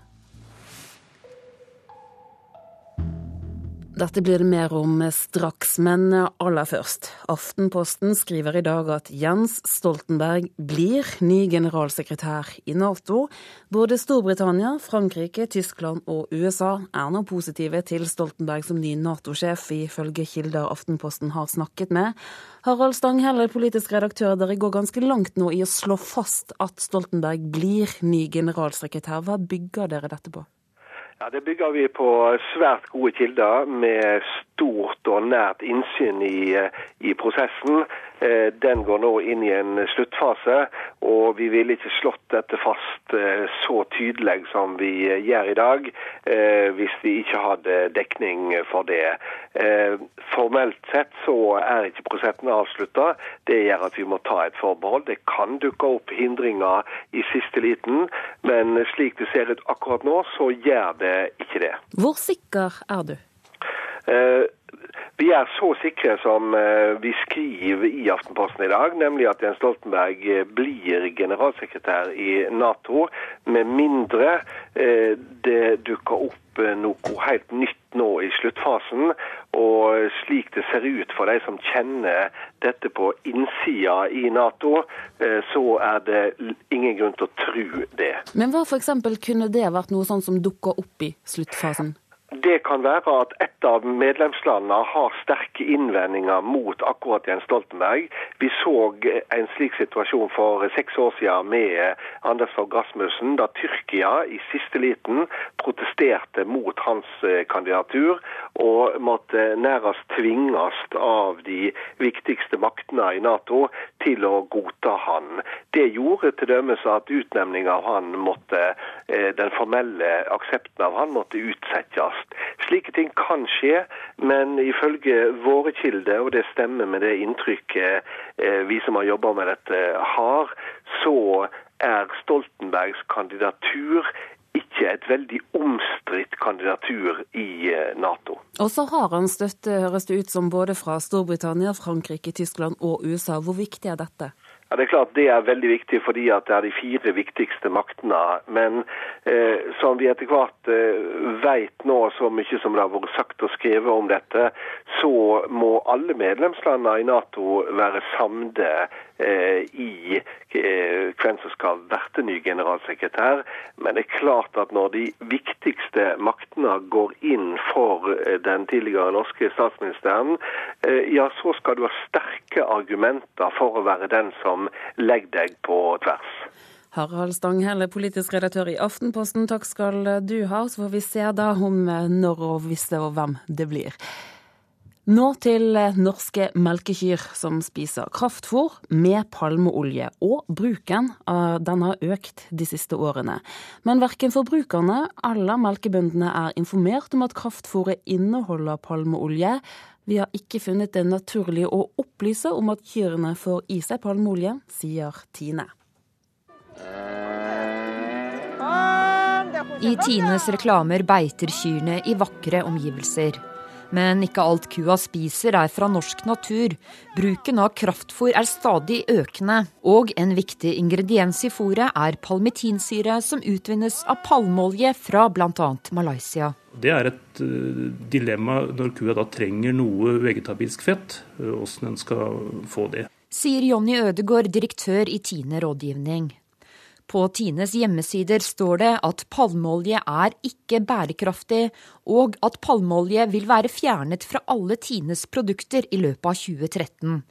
Dette blir det mer om straks, men aller først. Aftenposten skriver i dag at Jens Stoltenberg blir ny generalsekretær i Nato. Både Storbritannia, Frankrike, Tyskland og USA er nå positive til Stoltenberg som ny Nato-sjef, ifølge kilder Aftenposten har snakket med. Harald Stanghelle, politisk redaktør, dere går ganske langt nå i å slå fast at Stoltenberg blir ny generalsekretær. Hva bygger dere dette på? Ja, Det bygger vi på svært gode kilder med stort og nært innsyn i, i prosessen. Eh, den går nå inn i en sluttfase, og vi ville ikke slått dette fast eh, så tydelig som vi gjør i dag, eh, hvis vi ikke hadde dekning for det. Formelt sett så er ikke prosessen avslutta. Det gjør at vi må ta et forbehold. Det kan dukke opp hindringer i siste liten, men slik det ser ut akkurat nå, så gjør det ikke det. Hvor sikker er du? Vi er så sikre som eh, vi skriver i Aftenposten i dag, nemlig at Jens Stoltenberg eh, blir generalsekretær i Nato, med mindre eh, det dukker opp noe helt nytt nå i sluttfasen. Og slik det ser ut for de som kjenner dette på innsida i Nato, så er det ingen grunn til å tro det. Men hva f.eks. kunne det vært noe sånn som dukker opp i sluttfasen? Det kan være at et av medlemslandene har sterke innvendinger mot akkurat Jens Stoltenberg. Vi så en slik situasjon for seks år siden med Anders Fogh Rasmussen, da Tyrkia i siste liten protesterte mot hans eh, kandidatur og måtte nærmest tvinges av de viktigste maktene i Nato til å godta han. Det gjorde til dømes at utnevninga av han måtte, eh, den formelle aksepten av han måtte utsettes fast. Slike ting kan skje, men ifølge våre kilder, og det stemmer med det inntrykket eh, vi som har jobba med dette har, så er Stoltenbergs kandidatur ikke et veldig omstridt kandidatur i eh, Nato. Og så har han støtte, høres det ut som, både fra Storbritannia, Frankrike, Tyskland og USA. Hvor viktig er dette? Ja, Det er klart det er veldig viktig fordi at det er de fire viktigste maktene. Men eh, som vi etter hvert eh, vet nå, så mye som det har vært sagt og skrevet om dette, så må alle medlemslandene i Nato være samde i eh, hvem som skal verte ny generalsekretær. Men det er klart at når de viktigste maktene går inn for eh, den tidligere norske statsministeren, eh, ja, så skal du ha sterke argumenter for å være den som legger deg på tvers. Harald Stanghelle, politisk redaktør i Aftenposten, takk skal du ha. Så får vi se da om når og hvis og hvem det blir. Nå til norske melkekyr som spiser kraftfôr med palmeolje, og bruken av den har økt de siste årene. Men verken forbrukerne eller melkebøndene er informert om at kraftfôret inneholder palmeolje, vi har ikke funnet det naturlig å opplyse om at kyrne får i seg palmeolje, sier Tine. I Tines reklamer beiter kyrne i vakre omgivelser. Men ikke alt kua spiser er fra norsk natur. Bruken av kraftfôr er stadig økende, og en viktig ingrediens i fôret er palmitinsyre som utvinnes av palmeolje fra bl.a. Malaysia. Det er et uh, dilemma når kua da trenger noe vegetabilsk fett, åssen uh, en skal få det. Sier Jonny Ødegård, direktør i Tine rådgivning. På Tines hjemmesider står det at palmeolje er ikke bærekraftig, og at palmeolje vil være fjernet fra alle Tines produkter i løpet av 2013.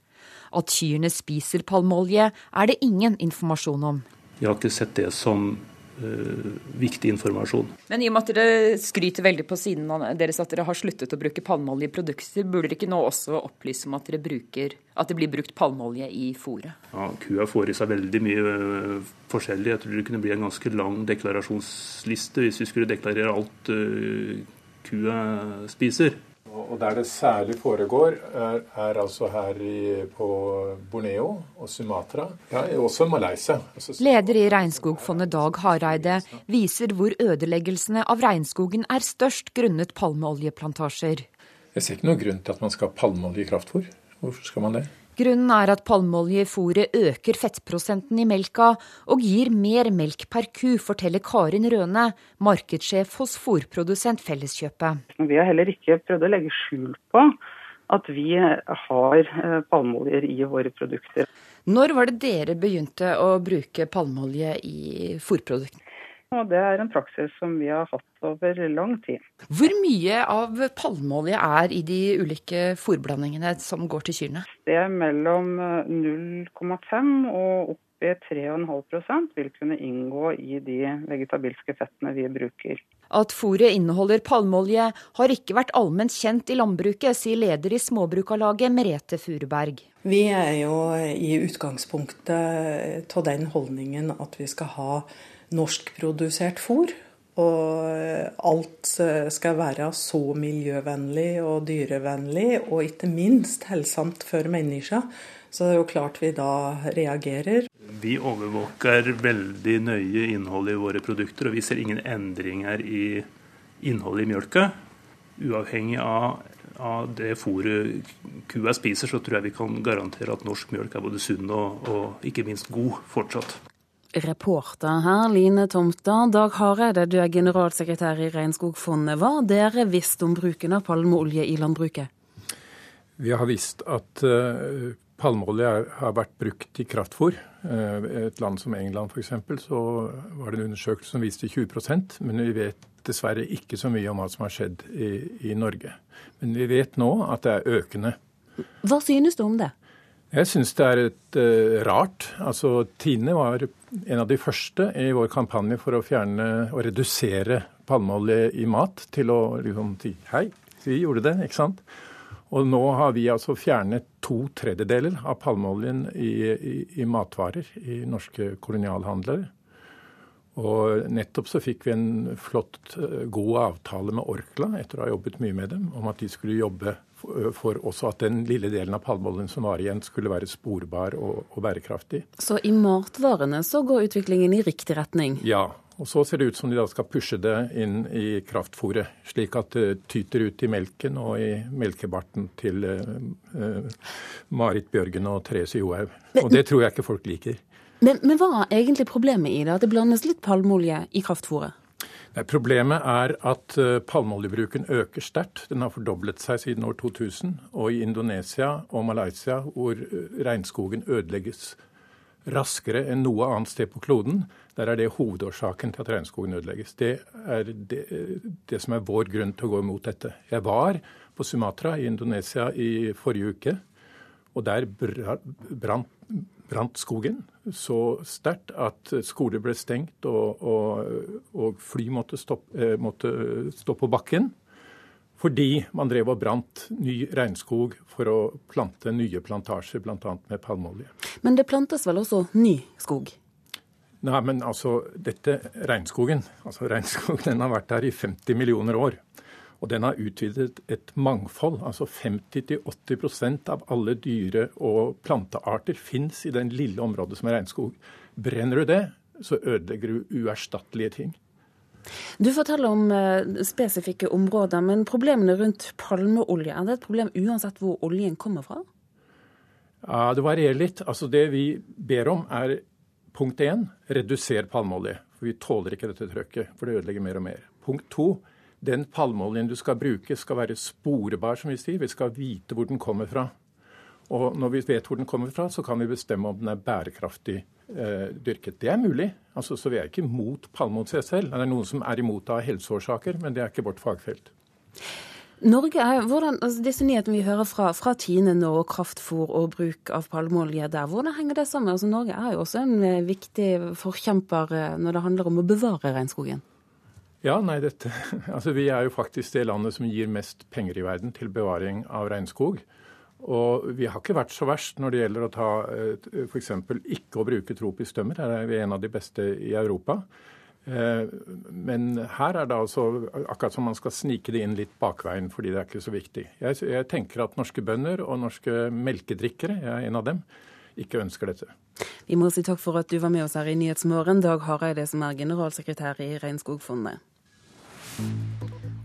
At kyrne spiser palmeolje, er det ingen informasjon om. Jeg har ikke sett det som viktig informasjon. Men i og med at dere skryter veldig på siden deres at dere har sluttet å bruke palmeolje i produkter, burde dere ikke nå også opplyse om at, bruker, at det blir brukt palmeolje i fôret? Ja, Kua får i seg veldig mye uh, forskjellig. Jeg tror det kunne bli en ganske lang deklarasjonsliste hvis vi skulle deklarere alt uh, kua spiser. Og Der det særlig foregår, er, er altså her i, på Borneo og Sumatra, ja, også Malaysia. Altså, Leder i Regnskogfondet Dag Hareide viser hvor ødeleggelsene av regnskogen er størst grunnet palmeoljeplantasjer. Jeg ser ikke noen grunn til at man skal ha palmeolje i kraftfôr. Hvorfor skal man det? Grunnen er at palmeolje i fôret øker fettprosenten i melka og gir mer melk per ku, forteller Karin Røne, markedssjef hos fôrprodusent Felleskjøpet. Vi har heller ikke prøvd å legge skjul på at vi har eh, palmeoljer i våre produkter. Når var det dere begynte å bruke palmeolje i fôrproduktene? Og det er en praksis som vi har hatt over lang tid. Hvor mye av palmeolje er i de ulike fòrblandingene som går til kyrne? Det er mellom 0,5 og opp i 3,5% vil kunne inngå i de vegetabilske fettene vi bruker. At fôret inneholder palmeolje har ikke vært allment kjent i landbruket, sier leder i Småbrukarlaget Merete Furuberg. Vi er jo i utgangspunktet av den holdningen at vi skal ha norskprodusert fôr. Og alt skal være så miljøvennlig og dyrevennlig, og ikke minst helsomt for mennesker. Så det er jo klart vi da reagerer. Vi overvåker veldig nøye innholdet i våre produkter, og vi ser ingen endringer i innholdet i mjølka. Uavhengig av, av det fôret kua spiser, så tror jeg vi kan garantere at norsk mjølk er både sunn og, og ikke minst god fortsatt. Reporter her, Line Tomta. Dag Hareide, du er generalsekretær i Regnskogfondet. Hva har dere visst om bruken av palmeolje i landbruket? Vi har visst at uh, palmeolje har vært brukt i kraftfôr. Uh, et land som England f.eks. så var det en undersøkelse som viste 20% men vi vet dessverre ikke så mye om hva som har skjedd i, i Norge. Men vi vet nå at det er økende. Hva synes du om det? Jeg syns det er et uh, rart. Altså, Tine var en av de første i vår kampanje for å fjerne og redusere palmeolje i mat til å liksom si hei, vi gjorde det, ikke sant. Og nå har vi altså fjernet to tredjedeler av palmeoljen i, i, i matvarer i norske kolonialhandlere. Og nettopp så fikk vi en flott, eh, god avtale med Orkla, etter å ha jobbet mye med dem, om at de skulle jobbe for også at den lille delen av palmeoljen som var igjen, skulle være sporbar og, og, bærekraftig. Så i matvarene så går utviklingen i riktig retning? Ja. Og så ser det ut som de da skal pushe det inn i kraftfôret, slik at det tyter ut i melken og i melkebarten til uh, Marit Bjørgen og Therese Johaug. Og det tror jeg ikke folk liker. Men, men, hva er egentlig problemet i det? At det blandes litt palmeolje i kraftfôret? Problemet er at eh, palmeoljebruken øker sterkt. Den har fordoblet seg siden år 2000. Og i Indonesia og Malaysia, hvor eh, regnskogen ødelegges raskere enn noe annet sted på kloden, der er det hovedårsaken til at regnskogen ødelegges. Det er det, det som er vår grunn til å gå imot dette. Jeg var på Sumatra i Indonesia i forrige uke, og der brant brant skogen så sterkt at skoler ble stengt og, og, og fly måtte, stoppe, eh, måtte stå på bakken. Fordi man drev og brant ny regnskog for å plante nye plantasjer, bl.a. med palmeolje. Men det plantes vel også ny skog? Nei, men altså, dette regnskogen, altså regnskog, [laughs] den har vært der i 50 millioner år. Og den har utvidet et mangfold. Altså 50-80% av alle dyre- og plantearter fins i den lille området som er regnskog. Brenner du det, så ødelegger du uerstattelige ting. Du forteller om uh, spesifikke områder, men problemene rundt palmeolje, er det et problem uansett hvor oljen kommer fra? Ja, Det varierer litt. Altså Det vi ber om, er punkt én reduser palmeolje. For vi tåler ikke dette trøkket, for det ødelegger mer og mer. Punkt to den palmeoljen du skal bruke, skal være sporebar, som vi sier. Vi skal vite hvor den kommer fra. Og når vi vet hvor den kommer fra, så kan vi bestemme om den er bærekraftig eh, dyrket. Det er mulig. Altså, så vi er ikke imot palmeolje selv. Det er noen som er imot av helseårsaker, men det er ikke vårt fagfelt. Norge er, hvordan, altså Disse nyhetene vi hører fra, fra Tine nå, kraftfôr og bruk av palmeolje der, hvordan henger det sammen? Altså, Norge er jo også en eh, viktig forkjemper eh, når det handler om å bevare regnskogen. Ja, nei, dette, [laughs] altså Vi er jo faktisk det landet som gir mest penger i verden til bevaring av regnskog. Og vi har ikke vært så verst når det gjelder å ta f.eks. ikke å bruke tropisk tømmer. Her er vi en av de beste i Europa. Eh, men her er det altså akkurat som man skal snike det inn litt bakveien, fordi det er ikke så viktig. Jeg, jeg tenker at norske bønder og norske melkedrikkere, jeg er en av dem, ikke ønsker dette. Vi må si takk for at du var med oss her i Nyhetsmorgen, Dag Hareide, som er generalsekretær i Regnskogfondet.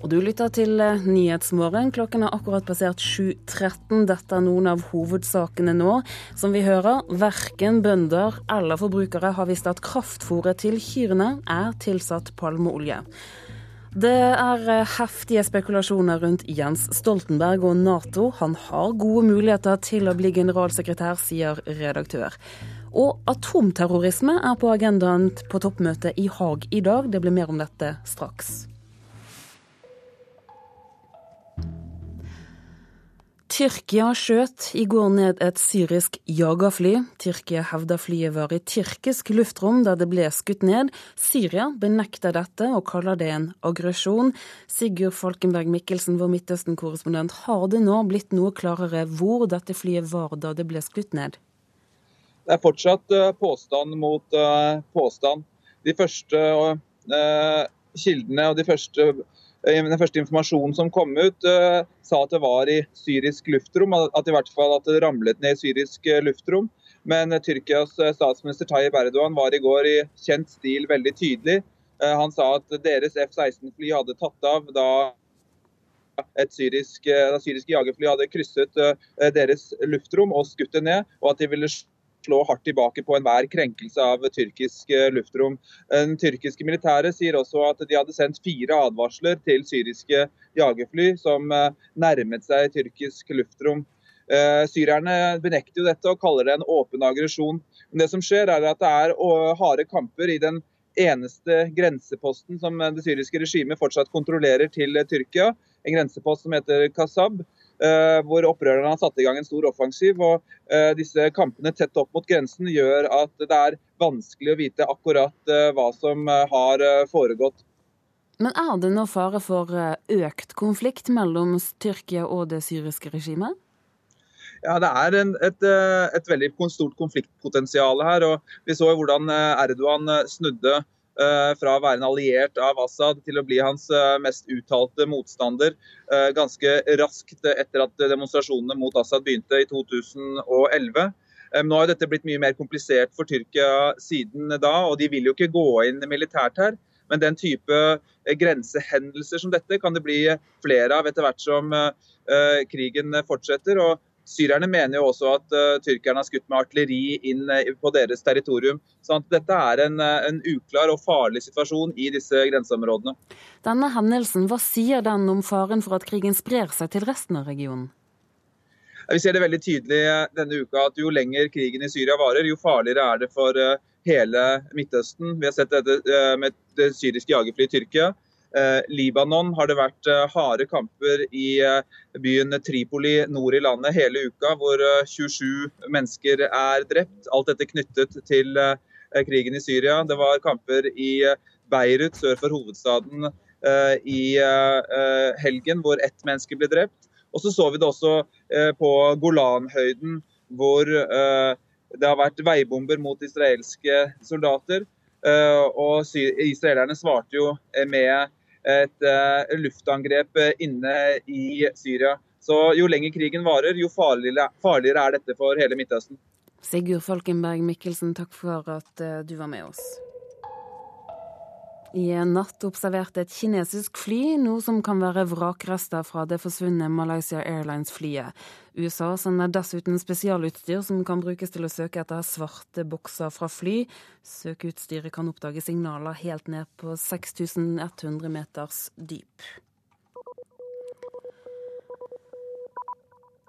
Og du lytter til eh, Nyhetsmorgen. Klokken har akkurat passert 7.13. Dette er noen av hovedsakene nå. Som vi hører, verken bønder eller forbrukere har visst at kraftfôret til kyrne er tilsatt palmeolje. Det er eh, heftige spekulasjoner rundt Jens Stoltenberg og Nato. Han har gode muligheter til å bli generalsekretær, sier redaktør. Og atomterrorisme er på agendaen på toppmøtet i Haag i dag. Det blir mer om dette straks. Tyrkia skjøt i går ned et syrisk jagerfly. Tyrkia hevder flyet var i tyrkisk luftrom da det ble skutt ned. Syria benekter dette og kaller det en aggresjon. Sigurd Falkenberg Mikkelsen, vår Midtøsten-korrespondent, har det nå blitt noe klarere hvor dette flyet var da det ble skutt ned? Det er fortsatt eh, påstand mot eh, påstand. De første eh, kildene og de første den første informasjonen som kom ut, uh, sa at det var i syrisk luftrom. At i hvert fall at det ramlet ned i syrisk uh, luftrom. Men Tyrkias statsminister Tayyip Erdogan var i går i kjent stil veldig tydelig. han sa at deres F-16-fly hadde tatt av da et syrisk, da syriske jagerfly hadde krysset deres luftrom og skutt det ned, og at de ville slå hardt tilbake på enhver krenkelse av tyrkisk eh, luftrom. Den tyrkiske militæret sier også at de hadde sendt fire advarsler til syriske jagerfly som eh, nærmet seg tyrkisk luftrom. Eh, syrerne benekter jo dette og kaller det en åpen aggresjon. Men det som skjer er at det er harde kamper i den eneste grenseposten som det syriske regimet fortsatt kontrollerer til Tyrkia. En grensepost som heter Kasab, hvor opprørerne har satt i gang en stor offensiv. og Disse kampene tett opp mot grensen gjør at det er vanskelig å vite akkurat hva som har foregått. Men er det nå fare for økt konflikt mellom Tyrkia og det syriske regimet? Ja, Det er en, et, eh, et, veldig stort konfliktpotensial her. og Vi så hvordan eh, Erdogan eh, snudde fra å være en alliert av Assad til å bli hans mest uttalte motstander ganske raskt etter at demonstrasjonene mot Assad begynte i 2011. Nå har dette blitt mye mer komplisert for Tyrkia siden da, og de vil jo ikke gå inn militært her. Men den type grensehendelser som dette kan det bli flere av etter hvert som krigen fortsetter. og Syrerne mener jo også at uh, tyrkerne har skutt med artilleri inn uh, på deres territorium. Så dette er en, uh, en, uklar og farlig situasjon i disse grenseområdene. Denne hendelsen, hva sier den om faren for at krigen sprer seg til resten av regionen? Vi ser det veldig tydelig denne uka at jo lenger krigen i Syria varer, jo farligere er det for hele Midtøsten. Vi har sett dette med det syriske jagerflyet Tyrkia. Eh, Libanon har det vært eh, harde kamper i eh, byen Tripoli nord i landet hele uka, hvor 27 mennesker er drept. Alt dette knyttet til krigen i Syria. Det var kamper i Beirut sør for hovedstaden i helgen, hvor ett menneske ble drept. Og så så vi det også på Golanhøyden, hvor det har vært veibomber mot israelske soldater. Og israelerne svarte jo med et uh, luftangrep eh, inne i Syria. Så jo lenger krigen varer, jo farligere, er dette for hele Midtøsten. Sigurd Falkenberg Mikkelsen, takk for at uh, du var med oss. I natt observerte et kinesisk fly noe som kan være vrakrester fra det forsvunne Malaysia Airlines-flyet. USA sender dessuten spesialutstyr som kan brukes til å søke etter svarte bokser fra fly. Søkeutstyret kan oppdage signaler helt ned på 6100 meters dyp.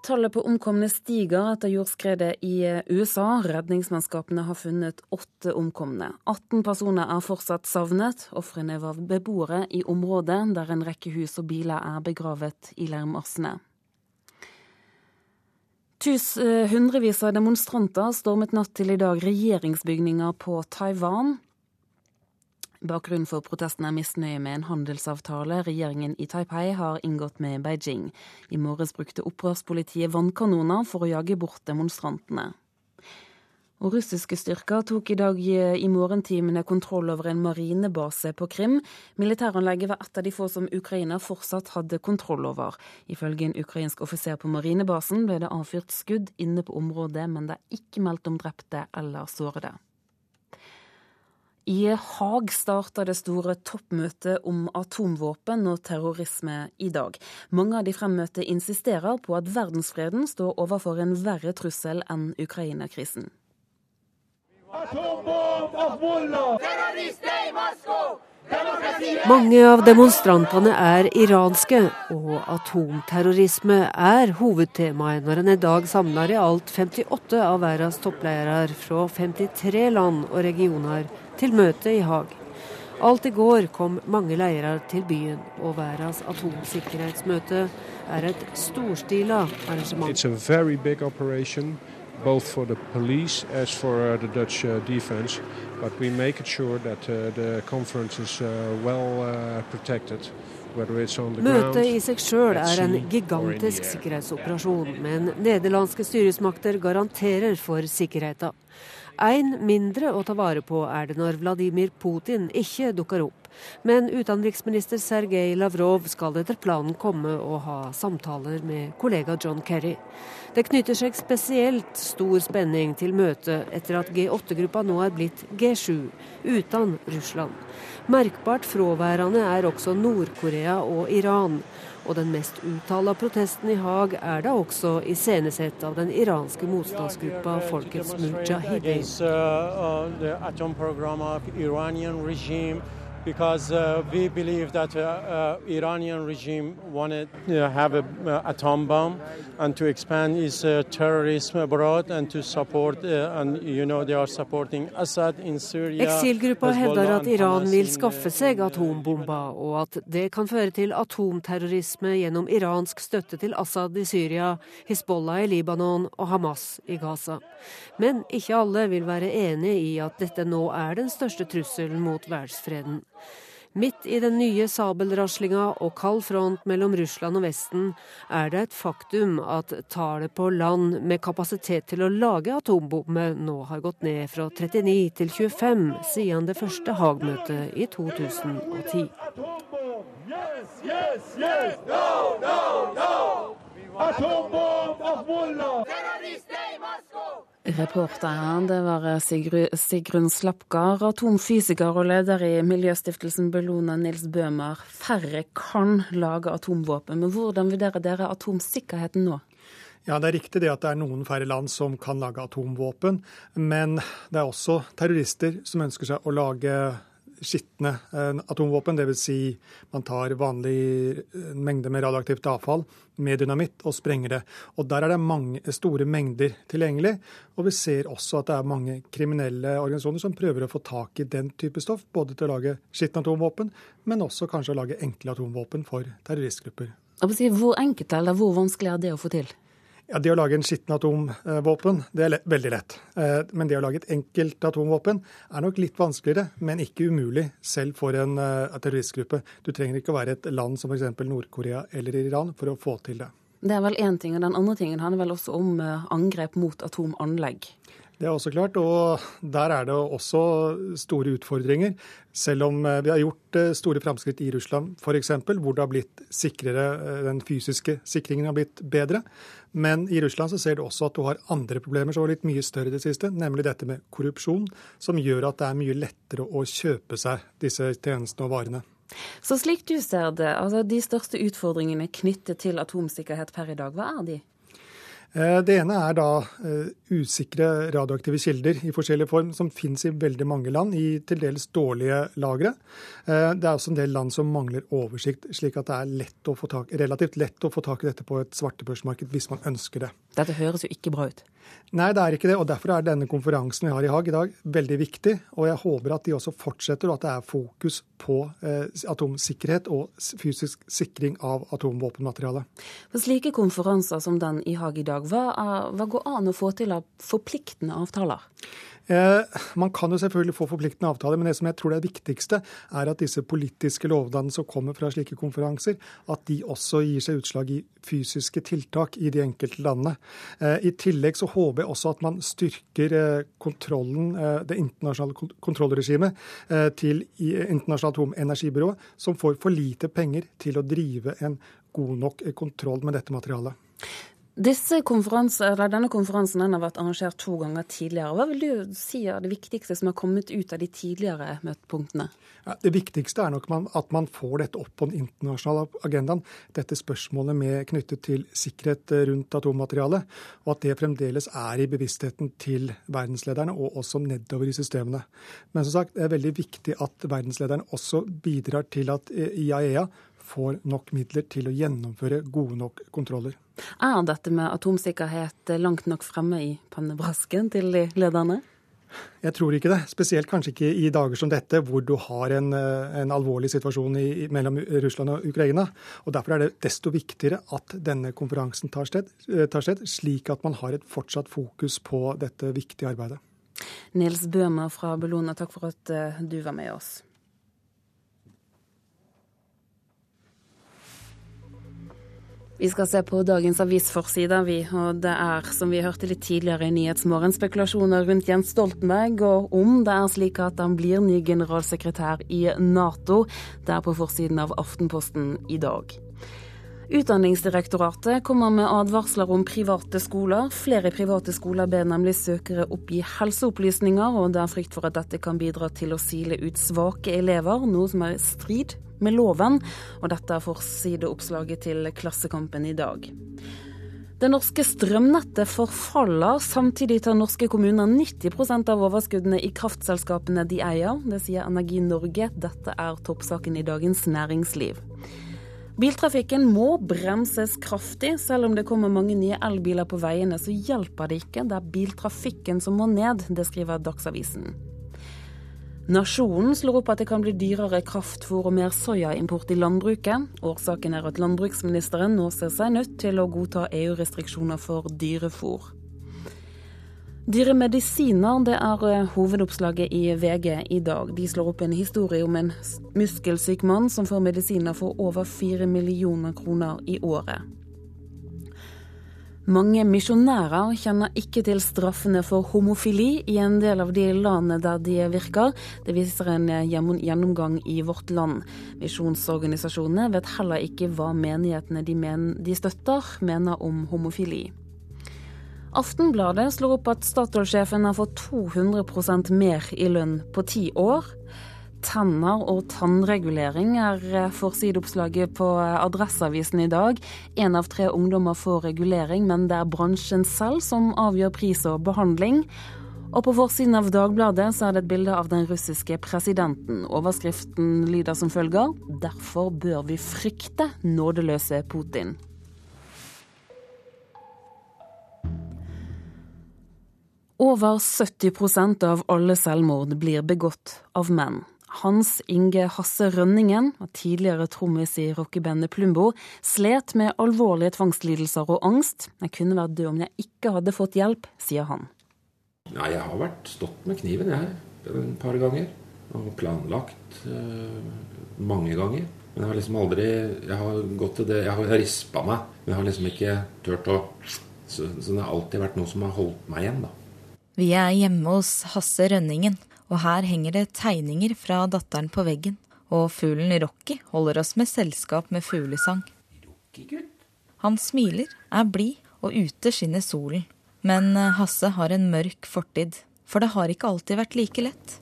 Tallet på omkomne stiger etter jordskredet i USA. Redningsmannskapene har funnet åtte omkomne. 18 personer er fortsatt savnet. Ofrene var beboere i området der en rekke hus og biler er begravet i leirmassene. Eh, hundrevis av demonstranter stormet natt til i dag regjeringsbygninger på Taiwan. Bakgrunnen for protesten er misnøye med en handelsavtale regjeringen i Taipei har inngått med Beijing. I morges brukte opprørspolitiet vannkanoner for å jage bort demonstrantene. Og russiske styrker tok i dag i morgentimene kontroll over en marinebase på Krim. Militæranlegget var et av de få som Ukraina fortsatt hadde kontroll over. Ifølge en ukrainsk offiser på marinebasen ble det avfyrt skudd inne på området, men det er ikke meldt om drepte eller sårede. I Haag starter det store toppmøtet om atomvåpen og terrorisme i dag. Mange av de fremmøtte insisterer på at verdensfreden står overfor en verre trussel enn Ukraina-krisen. Mange av demonstrantene er iranske, og atomterrorisme er hovedtemaet når en i dag samler i alt 58 av verdens toppledere fra 53 land og regioner til møte i Haag. Alt i går kom mange leirer til byen, og verdens atomsikkerhetsmøte er et storstila arrangement. both for the police as for uh, the Dutch uh, defense. But we make sure that uh, the conference is uh, well uh, protected. Møtet i seg sjøl er en gigantisk sikkerhetsoperasjon, men nederlandske styresmakter garanterer for sikkerheten. Én mindre å ta vare på er det når Vladimir Putin ikke dukker opp. Men utenriksminister Sergej Lavrov skal etter planen komme og ha samtaler med kollega John Kerry. Det knytter seg spesielt stor spenning til møtet etter at G8-gruppa nå er blitt G7, uten Russland. Merkbart fraværende er også Nord-Korea og Iran. Og den mest uttala protesten i Haag er da også iscenesatt av den iranske motstandsgruppa Folkets Mujahideen. Because uh, we believe that uh, uh, Iranian regime wanted to have an uh, atom bomb and to expand its uh, terrorism abroad and to support uh, and you know they are supporting Assad in Syria. Eksilgruppa hevder at Iran vil skaffe seg atombomber, og at det kan føre til atomterrorisme gjennom iransk støtte til Assad i Syria, Hizbollah i Libanon og Hamas i Gaza. Men ikke alle vil være enig i at dette nå er den største trusselen mot verdensfreden. Midt i den nye sabelraslinga og kald front mellom Russland og Vesten er det et faktum at tallet på land med kapasitet til å lage atombomber nå har gått ned fra 39 til 25 siden det første Haag-møtet i 2010. Yes, yes, yes! No, no, no! Atombomb av Mullah! Terrorister i Moskva! Reporter det var Sigrun Slapgard, atomfysiker og leder i miljøstiftelsen Bellona Nils Bøhmer. Færre kan lage atomvåpen, men hvordan vurderer dere atomsikkerheten nå? Ja, Det er riktig det at det er noen færre land som kan lage atomvåpen, men det er også terrorister som ønsker seg å lage skitne eh, atomvåpen. Dvs. Si man tar vanlig eh, mengde med radioaktivt avfall med dynamitt og sprenger det. Og Der er det mange, store mengder tilgjengelig. Og vi ser også at det er mange kriminelle organisasjoner som prøver å få tak i den type stoff. Både til å lage skitne atomvåpen, men også kanskje å lage enkle atomvåpen for terroristgrupper. Hvor enkelt eller hvor vanskelig er det å få til? Ja, Det å lage en skitten atomvåpen, det er lett, veldig lett. Eh, men det å lage et enkelt atomvåpen er nok litt vanskeligere, men ikke umulig, selv for en uh, terroristgruppe. Du trenger ikke å være et land som f.eks. Nord-Korea eller Iran for å få til det. Det er vel én ting, og den andre tingen handler vel også om uh, angrep mot atomanlegg. Det er også klart, og der er det også store utfordringer. Selv om vi har gjort store framskritt i Russland f.eks., hvor det har blitt sikrere, den fysiske sikringen har blitt bedre, men i Russland så ser du også at du har andre problemer som var litt mye større i det siste, nemlig dette med korrupsjon, som gjør at det er mye lettere å kjøpe seg disse tjenestene og varene. Så slik du ser det, altså de største utfordringene knyttet til atomsikkerhet per i dag, hva er de? Eh, det ene er da eh, usikre radioaktive kilder i forskjellig form, som finnes i veldig mange land, i til dels dårlige lagre. Eh, det er også en del land som mangler oversikt, slik at det er lett tak, relativt lett å få tak i dette på et svartebørsmarked hvis man ønsker det. Dette høres jo ikke bra ut. Nei, det er ikke det. og Derfor er denne konferansen vi har i Haag i dag veldig viktig. Og jeg håper at de også fortsetter, og at det er fokus på eh, atomsikkerhet og fysisk sikring av atomvåpenmateriale. For slike konferanser som den i Haag i dag, hva, hva går an å få til av forpliktende avtaler? Eh, man kan jo selvfølgelig få forpliktende avtaler, men det som jeg tror er viktigste, er at disse politiske lovnadene som kommer fra slike konferanser, at de også gir seg utslag i fysiske tiltak i de enkelte landene. Eh, I tillegg så håper jeg også at man styrker eh, kontrollen, det internasjonale kontrollregimet til Internasjonalt atomenergibyrå, som får for lite penger til å drive en god nok kontroll med dette materialet. Denne konferansen den har vært arrangert to ganger tidligere. Hva vil du si er det viktigste som har kommet ut av de tidligere møtepunktene? Ja, det viktigste er nok man, at man får dette opp på den internasjonale agendaen. Dette spørsmålet med, knyttet til sikkerhet rundt atommateriale. Og at det fremdeles er i bevisstheten til verdenslederne, og også nedover i systemene. Men som sagt, det er veldig viktig at verdenslederne også bidrar til at IAEA får nok midler til å gjennomføre gode nok kontroller. Er dette med atomsikkerhet langt nok fremme i pannebrasken til de lederne? Jeg tror ikke det. Spesielt kanskje ikke i dager som dette, hvor du har en, eh, en alvorlig situasjon i, mellom Russland og Ukraina. Og Derfor er det desto viktigere at denne konferansen tar sted, eh, tar sted slik at man har et fortsatt fokus på dette viktige arbeidet. Nils Bøhmer fra Bellona, takk for at eh, du var med oss. Vi skal se på dagens avisforside, vi. Og det er, som vi hørte litt tidligere i Nyhetsmorgen, spekulasjoner rundt Jens Stoltenberg, og om det er slik at han blir ny generalsekretær i Nato. Det er på forsiden av Aftenposten i dag. Utdanningsdirektoratet kommer med advarsler om private skoler. Flere private skoler ber nemlig søkere oppgi helseopplysninger, og det er frykt for at dette kan bidra til å sile ut svake elever, noe som er i strid med loven. Og dette er forsideoppslaget til Klassekampen i dag. Det norske strømnettet forfaller. Samtidig tar norske kommuner 90% av overskuddene i kraftselskapene de eier. Det sier Energi Norge. Dette er toppsaken i Dagens Næringsliv. Biltrafikken må bremses kraftig. Selv om det kommer mange nye elbiler på veiene, så hjelper det ikke. Det er biltrafikken som må ned. Det skriver Dagsavisen. Nasjonen slår opp at det kan bli dyrere kraftfôr og mer soyaimport i landbruket. Årsaken er at landbruksministeren nå ser seg nødt til å godta EU-restriksjoner for dyrefôr. Dyre medisiner det er eh, hovedoppslaget i VG i dag. De slår opp en historie om en muskelsyk mann som får medisiner for over fire millioner kroner i året. Mange misjonærer kjenner ikke til straffene for homofili i en del av de landene der de virker. Det viser en gjennomgang i Vårt Land. Misjonsorganisasjonene vet heller ikke hva menighetene de, men, de støtter, mener om homofili. Aftenbladet slår opp at Statoil-sjefen har fått 200% mer i lønn på ti år tenner og tannregulering er eh, forsideoppslaget på eh, Adresseavisen i dag. Én av tre ungdommer får regulering, men det er bransjen selv som avgjør pris og behandling. Og på forsiden av Dagbladet så er det et bilde av den russiske presidenten. Overskriften lyder som følger Derfor bør vi frykte nådeløse Putin. Over 70% av alle selvmord blir begått av menn. Hans Inge Hasse Rønningen, tidligere trommis i rockebandet Plumbo, slet med alvorlige tvangslidelser og angst. Jeg kunne vært død om jeg ikke hadde fått hjelp, sier han. Nei, jeg har vært stått med kniven, jeg. Et par ganger. Og planlagt uh, mange ganger. Men jeg har liksom aldri Jeg har gått til det Jeg har rispa meg, men jeg har liksom ikke turt å så, så det har alltid vært noe som har holdt meg igjen, da. Vi er hjemme hos Hasse Rønningen og her henger det tegninger fra datteren på veggen. Og fuglen Rocky holder oss med selskap med fuglesang. Han smiler, er blid, og ute skinner solen. Men eh, Hasse har en mørk fortid, for det har ikke alltid vært like lett.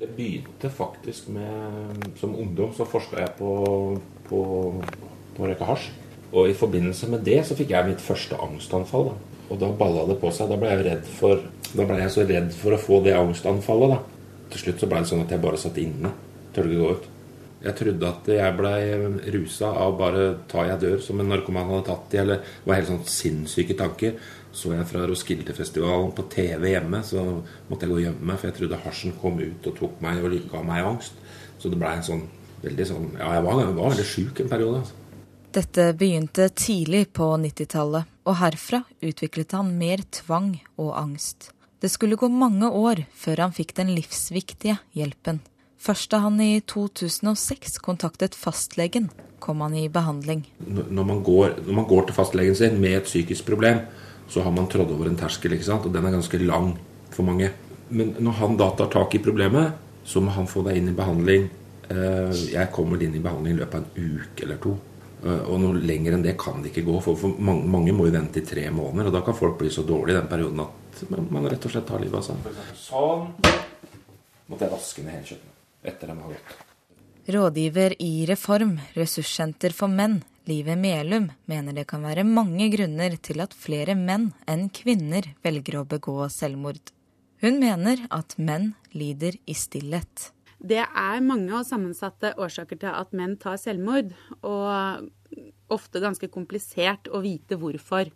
Det begynte faktisk med Som ungdom så forska jeg på, på, på røyke hasj. Og i forbindelse med det så fikk jeg mitt første angstanfall. Da. Og da balla det på seg. Da ble jeg redd for Da ble jeg så redd for å få det angstanfallet, da. Til slutt så ble det sånn at jeg bare satt inne. Tørde ikke gå ut. Jeg trodde at jeg blei rusa av bare 'ta jeg dør', som en narkoman hadde tatt i, eller det var helt sånn sinnssyke tanker. Så jeg fra Roskilde-festivalen på TV hjemme, så måtte jeg gå og gjemme meg, for jeg trodde hasjen kom ut og tok meg og ga meg angst. Så det blei en sånn veldig sånn Ja, jeg var, jeg var veldig sjuk en periode. altså. Dette begynte tidlig på 90-tallet, og herfra utviklet han mer tvang og angst. Det skulle gå mange år før han fikk den livsviktige hjelpen. Først da han i 2006 kontaktet fastlegen, kom han i behandling. Når man går, når man går til fastlegen sin med et psykisk problem, så har man trådt over en terskel, og den er ganske lang for mange. Men når han da tar tak i problemet, så må han få deg inn i behandling. Eh, jeg kommer inn i behandling i løpet av en uke eller to. Eh, og noe lenger enn det kan det ikke gå. For, mange, mange må jo vente i tre måneder, og da kan folk bli så dårlige i den perioden at man rett og slett tar livet av seg. Sånn måtte jeg vaske ned hele kjøkkenet etter de har gått. Rådgiver i Reform, ressurssenter for menn, Live Melum, mener det kan være mange grunner til at flere menn enn kvinner velger å begå selvmord. Hun mener at menn lider i stillhet. Det er mange og sammensatte årsaker til at menn tar selvmord, og ofte ganske komplisert å vite hvorfor.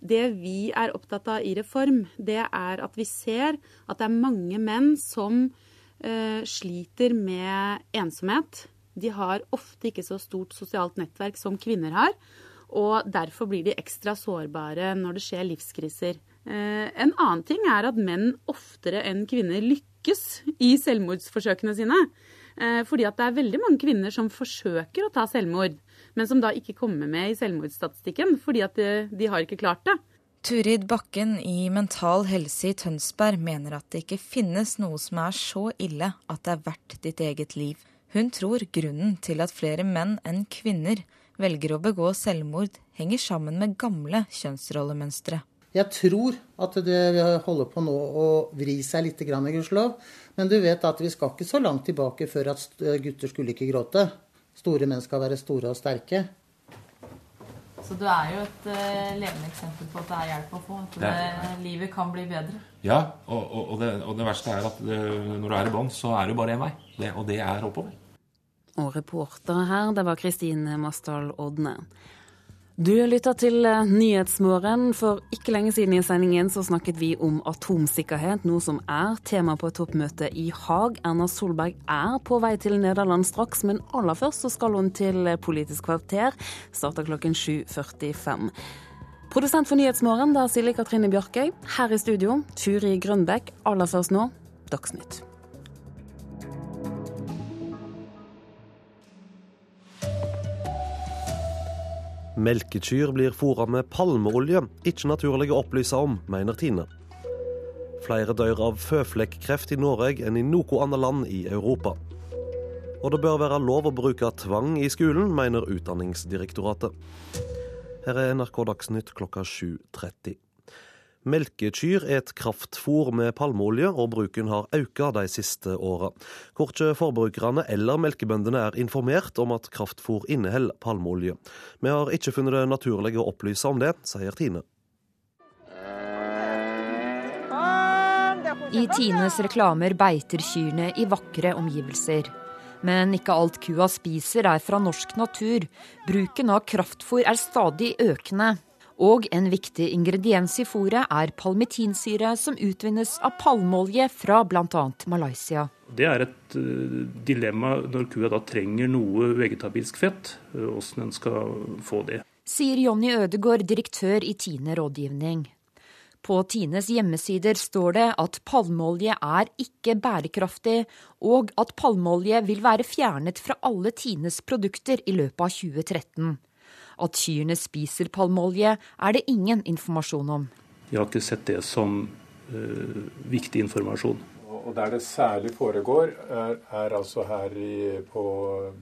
Det vi er opptatt av i Reform, det er at vi ser at det er mange menn som uh, sliter med ensomhet. De har ofte ikke så stort sosialt nettverk som kvinner har. Og derfor blir de ekstra sårbare når det skjer livskriser. Uh, en annen ting er at menn oftere enn kvinner lykkes i selvmordsforsøkene sine. Uh, fordi at det er veldig mange kvinner som forsøker å ta selvmord men som da ikke kommer med i selvmordsstatistikken fordi at de, de har ikke klart det. Turid Bakken i Mental Helse i Tønsberg mener at det ikke finnes noe som er så ille at det er verdt ditt eget liv. Hun tror grunnen til at flere menn enn kvinner velger å begå selvmord, henger sammen med gamle kjønnsrollemønstre. Jeg tror at det holder på nå å vri seg litt, gudskjelov. Men du vet at vi skal ikke så langt tilbake før at gutter skulle ikke gråte. Store menn skal være store og sterke. Så du er jo et uh, levende eksempel på at det er hjelp å få. At det, livet kan bli bedre. Ja, og, og, og, det, og det, verste er at det, når du er i bånn, så er det bare én vei. Det, og det er oppover. Og reportere her, det var Kristine Masdal Odne. Du lytta til eh, Nyhetsmorgen. For ikke lenge siden i sendingen så snakket vi om atomsikkerhet, noe som er tema på et toppmøte i Haag. Erna Solberg er på vei til Nederland straks, men aller først så skal hun til Politisk kvarter. Starter klokken 7.45. Produsent for Nyhetsmorgen det er Silje Katrine Bjarkøy. Her i studio Turi Grønbekk. Aller først nå Dagsnytt. Melkekyr blir fôra med palmeolje. Ikke naturlig å opplyse om, mener Tine. Flere dør av føflekkreft i Norge enn i noe annet land i Europa. Og det bør være lov å bruke tvang i skolen, mener Utdanningsdirektoratet. Her er NRK Dagsnytt klokka 7.30. Melkekyr er et kraftfôr med palmeolje, og bruken har økt de siste åra. Korkje forbrukerne eller melkebøndene er informert om at kraftfôr inneholder palmeolje. Vi har ikke funnet det naturlig å opplyse om det, sier Tine. I Tines reklamer beiter kyrne i vakre omgivelser. Men ikke alt kua spiser er fra norsk natur. Bruken av kraftfôr er stadig økende. Og en viktig ingrediens i fôret er palmitinsyre, som utvinnes av palmeolje fra bl.a. Malaysia. Det er et uh, dilemma når kua da trenger noe vegetabilsk fett, åssen uh, en skal få det. Sier Jonny Ødegård, direktør i Tine rådgivning. På Tines hjemmesider står det at palmeolje er ikke bærekraftig, og at palmeolje vil være fjernet fra alle Tines produkter i løpet av 2013. At kyrne spiser palmeolje, er det ingen informasjon om. Jeg har ikke sett det som uh, viktig informasjon. Og Der det særlig foregår, er, er altså her i, på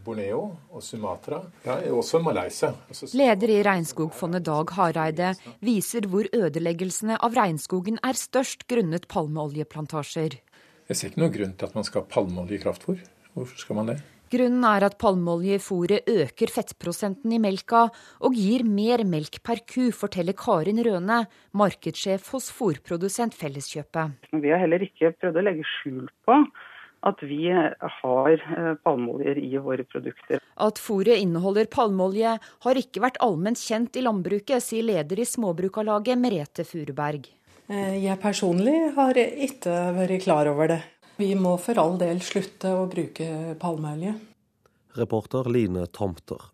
Borneo og Sumatra. Ja, også Malaysia. Altså, Leder i Regnskogfondet Dag Hareide viser hvor ødeleggelsene av regnskogen er størst grunnet palmeoljeplantasjer. Jeg ser ikke noen grunn til at man skal ha palmeolje i kraftfôr. Hvorfor skal man det? Grunnen er at palmeolje i fôret øker fettprosenten i melka og gir mer melk per ku, forteller Karin Røne, markedssjef hos fôrprodusent Felleskjøpet. Vi har heller ikke prøvd å legge skjul på at vi har eh, palmeoljer i våre produkter. At fôret inneholder palmeolje har ikke vært allment kjent i landbruket, sier leder i Småbrukarlaget Merete Furuberg. Eh, jeg personlig har ikke vært klar over det. Vi må for all del slutte å bruke palmeolje. Reporter Line Tomter.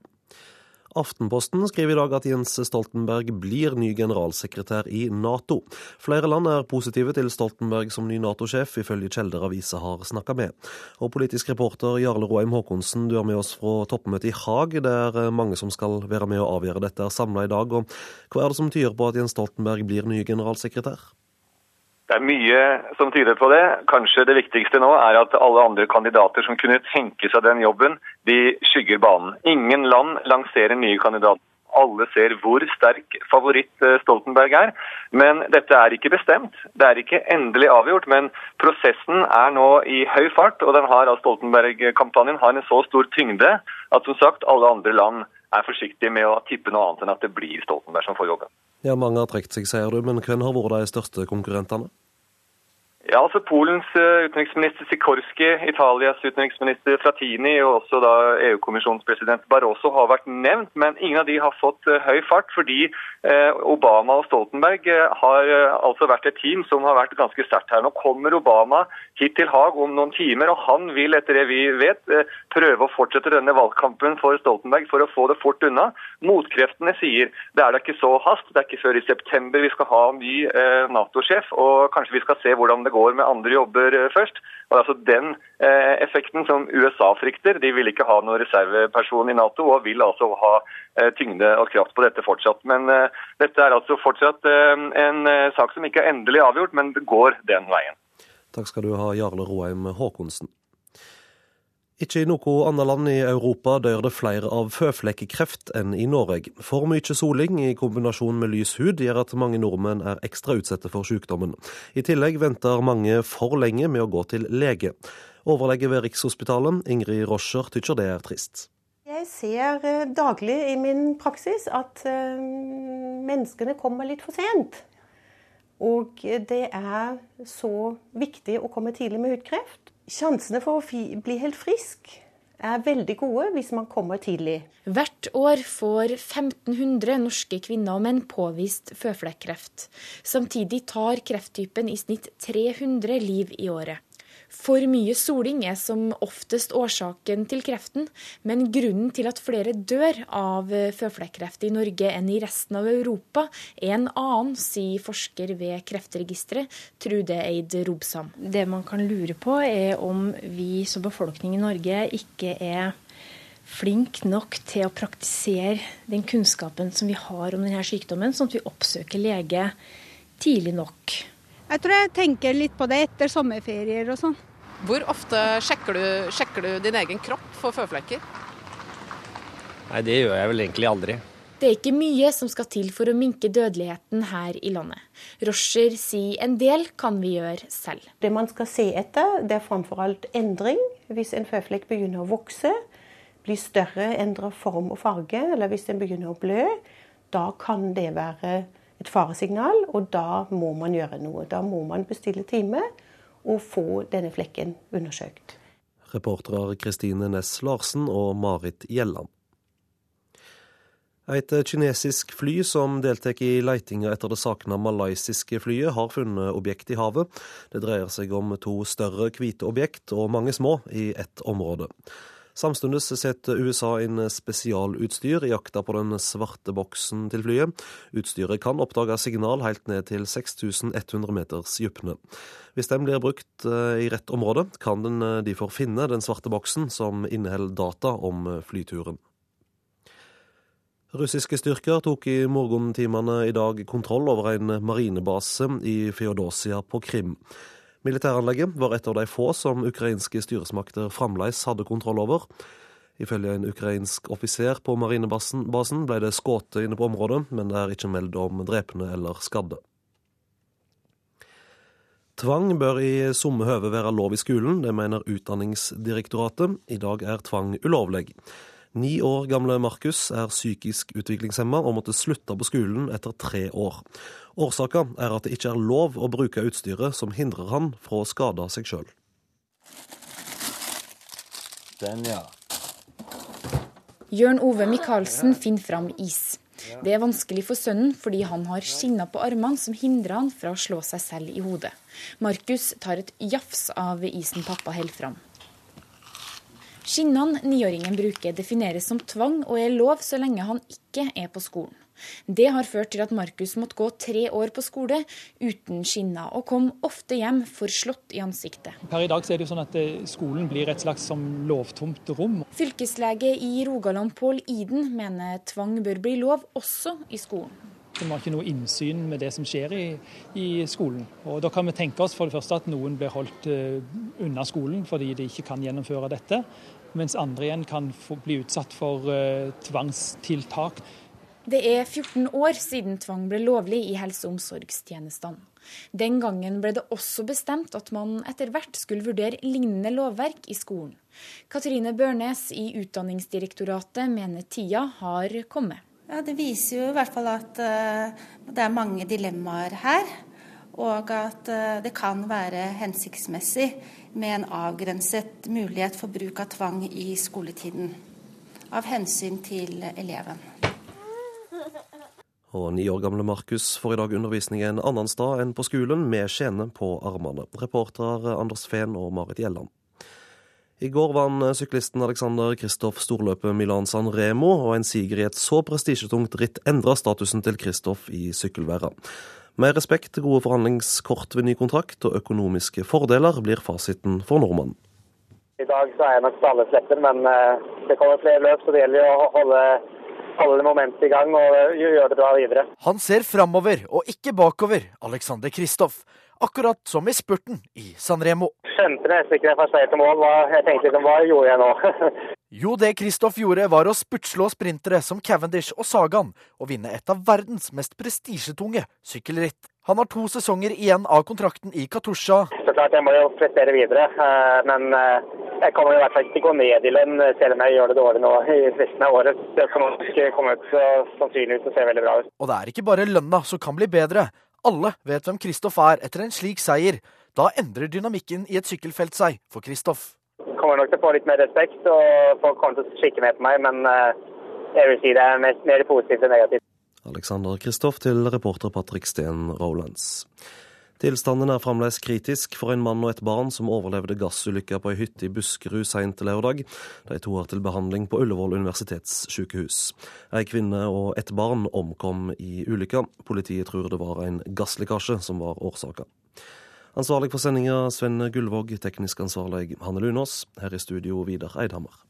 Aftenposten skriver i dag at Jens Stoltenberg blir ny generalsekretær i Nato. Flere land er positive til Stoltenberg som ny Nato-sjef, ifølge kilder avisa har snakka med. Og politisk reporter Jarle Roheim Haakonsen, du er med oss fra toppmøtet i Haag. Det er mange som skal være med å avgjøre dette, er samla i dag. Og hva er det som tyder på at Jens Stoltenberg blir ny generalsekretær? Det er mye som tyder på det. Kanskje det viktigste nå er at alle andre kandidater som kunne tenke seg den jobben, de skygger banen. Ingen land lanserer nye kandidater. Alle ser hvor sterk favoritt eh, Stoltenberg er. Men dette er ikke bestemt. Det er ikke endelig avgjort. Men prosessen er nå i høy fart, og den har, Stoltenberg-kampanjen har en så stor tyngde at som sagt, alle andre land er forsiktige med å tippe noe annet enn at det blir Stoltenberg som får jobben. Ja, Mange har trukket seg, sier du, men hvem har vært de største konkurrentene? Ja, altså Polens eh, utenriksminister Sikorski, Italias utenriksminister Fratini og også da EU-kommisjonens president Barroso har vært nevnt, men ingen av de har fått uh, høy fart fordi uh, Obama og Stoltenberg har altså vært et team som har vært ganske sterkt her. Nå kommer Obama hit til Haag om noen timer, og han vil etter det vi vet prøve å fortsette denne valgkampen for Stoltenberg for å få det fort unna. Motkreftene sier det er da ikke så hast, det er ikke før i september vi skal ha ny Nato-sjef, og kanskje vi skal se hvordan det går med andre jobber eh, først. Og det er altså Den eh, effekten som USA frykter. De vil ikke ha noen reserveperson i Nato, og vil altså ha eh, tyngde og kraft på dette fortsatt. Men dette er altså fortsatt en sak som ikke er endelig avgjort, men det går den veien. Takk skal du ha, Jarle Roheim Haakonsen. Ikke i noe annet land i Europa dør det flere av føflekkreft enn i Norge. For mye soling i kombinasjon med lys hud gjør at mange nordmenn er ekstra utsatte for sykdommen. I tillegg venter mange for lenge med å gå til lege. Overlege ved Rikshospitalet, Ingrid Roscher, tykker det er trist. Jeg ser eh, daglig i min praksis at eh, menneskene kommer litt for sent. Og det er så viktig å komme tidlig med hudkreft. Sjansene for å bli helt frisk er veldig gode hvis man kommer tidlig. Hvert år får 1500 norske kvinner og menn påvist føflekkreft. Samtidig tar krefttypen i snitt 300 liv i året. For mye soling er som oftest årsaken til kreften, men grunnen til at flere dør av føflekkreft i Norge enn i resten av Europa, er en annen, sier forsker ved Kreftregisteret, Trude Eid Robsam. Det man kan lure på, er om vi som befolkning i Norge ikke er flink nok til å praktisere den kunnskapen som vi har om denne sykdommen, sånn at vi oppsøker lege tidlig nok. Jeg tror jeg tenker litt på det etter sommerferier og sånn. Hvor ofte sjekker du, sjekker du din egen kropp for føflekker? Nei, det gjør jeg vel egentlig aldri. Det er ikke mye som skal til for å minke dødeligheten her i landet. Roscher sier en del kan vi gjøre selv. Det man skal se etter, det er framfor alt endring. Hvis en føflekk begynner å vokse, blir større, endrer form og farge, eller hvis den begynner å blø, da kan det være et faresignal, og da må man gjøre noe. Da må man bestille time og få denne flekken undersøkt. Reportere Kristine Næss Larsen og Marit Gjelland. Et kinesisk fly som deltar i leitinga etter det savna malaysiske flyet, har funnet objekt i havet. Det dreier seg om to større hvite objekt og mange små i ett område. Samtidig setter USA inn spesialutstyr i jakta på den svarte boksen til flyet. Utstyret kan oppdage signal helt ned til 6100 meters dypne. Hvis den blir brukt eh, i rett område, kan den eh, derfor finne den svarte boksen som inneholder data om eh, flyturen. Russiske styrker tok i morgentimene i dag kontroll over en marinebase i Feodosia på Krim. Militæranlegget var et av de få som ukrainske styresmakter fremdeles hadde kontroll over. Ifølge en ukrainsk offiser på marinebasen ble det skutt inne på området, men det er ikke meldt om drepne eller skadde. Tvang bør i somme høve være lov i skolen, det mener Utdanningsdirektoratet. I dag er tvang ulovlig. Ni år gamle Markus er psykisk utviklingshemma og måtte slutte på skolen etter tre år. Årsaka er at det ikke er lov å bruke utstyret som hindrer han fra å skade seg sjøl. Den, ja. Jørn Ove Michaelsen finner fram is. Det er vanskelig for sønnen fordi han har skinner på armene som hindrer han fra å slå seg selv i hodet. Markus tar et jafs av isen pappa holder fram. Skinnene niåringen bruker defineres som tvang og er lov så lenge han ikke er på skolen. Det har ført til at Markus måtte gå tre år på skole uten skinner, og kom ofte hjem forslått i ansiktet. Per i dag er det jo sånn at eh, skolen blir et slags som lovtomt rom. Fylkeslege i Rogaland Pål Iden mener tvang bør bli lov også i skolen. Vi har ikke noe innsyn med det som skjer i, i, skolen. Og Da kan vi tenke oss for det første at noen blir holdt uh, unna skolen fordi de ikke kan gjennomføre dette, mens andre igjen kan få, bli utsatt for uh, tvangstiltak. Det er 14 år siden tvang ble lovlig i helse- og omsorgstjenestene. Den gangen ble det også bestemt at man etter hvert skulle vurdere lignende lovverk i skolen. Katrine Børnes i Utdanningsdirektoratet mener tida har kommet. Ja, Det viser jo i hvert fall at uh, det er mange dilemmaer her. Og at uh, det kan være hensiktsmessig med en avgrenset mulighet for bruk av tvang i skoletiden. Av hensyn til eleven. Og ni år gamle Markus får i dag undervisning en annen sted enn på skolen, med skjene på armene. Reportere Anders Fehn og Marit Gjelland. I går vant syklisten Alexander Kristoff storløpet Milan San Remo, og en siger i et så prestisjetungt ritt endra statusen til Kristoff i sykkelværa. Med respekt, gode forhandlingskort ved ny kontrakt og økonomiske fordeler blir fasiten for nordmannen. I dag så er jeg nok stalleslipper, alle slipper, men eh, det kommer flere løp, så det gjelder å holde holde momentet i gang og gjøre det bra videre. Han ser framover og ikke bakover, Alexander Kristoff. Akkurat som i spurten i Sanremo. Skjønte nesten ikke det jeg passerte mål. Jeg tenkte liksom, hva gjorde jeg nå? [laughs] jo, det Kristoff gjorde, var å spurtslå sprintere som Cavendish og Sagan, og vinne et av verdens mest prestisjetunge sykkelritt. Han har to sesonger igjen av kontrakten i Katusha. Så klart, jeg må jo prestere videre, eh, men eh, jeg kommer i hvert fall ikke til å gå ned i lønn, selv om jeg gjør det dårlig nå i resten av året. Det kommer sannsynligvis og se veldig bra ut. Og det er ikke bare lønna som kan bli bedre. Alle vet hvem Kristoff er etter en slik seier. Da endrer dynamikken i et sykkelfelt seg for Kristoff. Kommer nok til å få litt mer respekt, og folk kommer til å skikke mer på meg, men eh, jeg vil si det er mer positivt enn negativt. Alexander Kristoff til reporter Patrick Steen Rolands. Tilstanden er fremdeles kritisk for en mann og et barn som overlevde gassulykka på ei hytte i Buskerud seint lørdag. De to er til behandling på Ullevål universitetssykehus. Ei kvinne og et barn omkom i ulykka. Politiet tror det var en gasslekkasje som var årsaka. Ansvarlig for sendinga Sven Gullvåg, teknisk ansvarlig Hanne Lunås. Her i studio Vidar Eidhammer.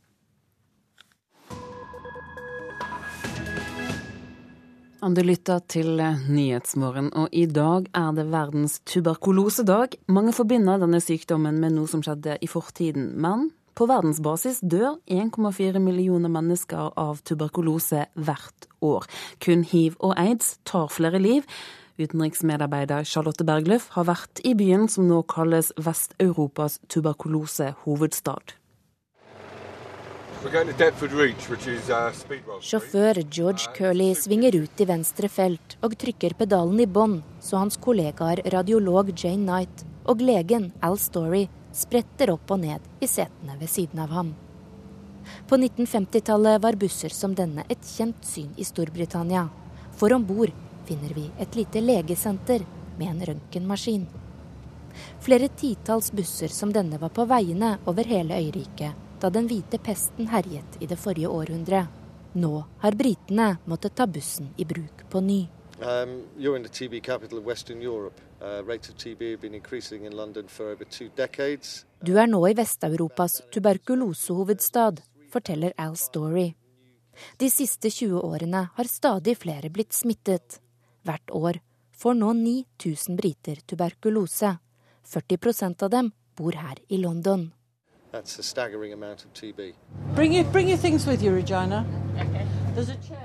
Du lytter til Nyhetsmorgen, og i dag er det verdens tuberkulosedag. Mange forbinder denne sykdommen med noe som skjedde i fortiden, men på verdensbasis dør 1,4 millioner mennesker av tuberkulose hvert år. Kun hiv og aids tar flere liv. Utenriksmedarbeider Charlotte Bergløff har vært i byen som nå kalles Vest-Europas tuberkulosehovedstad. Sjåfør George Curley svinger ut i venstre felt og trykker pedalen i bånn, så hans kollegaer radiolog Jane Knight og legen Al Story spretter opp og ned i setene ved siden av ham. På 1950-tallet var busser som denne et kjent syn i Storbritannia. For om bord finner vi et lite legesenter med en røntgenmaskin. Flere titalls busser som denne var på veiene over hele øyriket da den hvite pesten herjet i det forrige århundret. Nå har britene måttet ta bussen i bruk på ny. Um, uh, du er nå i Vest-Europas tuberkulosehovedstad, forteller Al Story. De siste 20 årene har stadig flere blitt smittet. Hvert år får nå 9000 briter tuberkulose. 40% av dem bor her i London. Bring your, bring your you,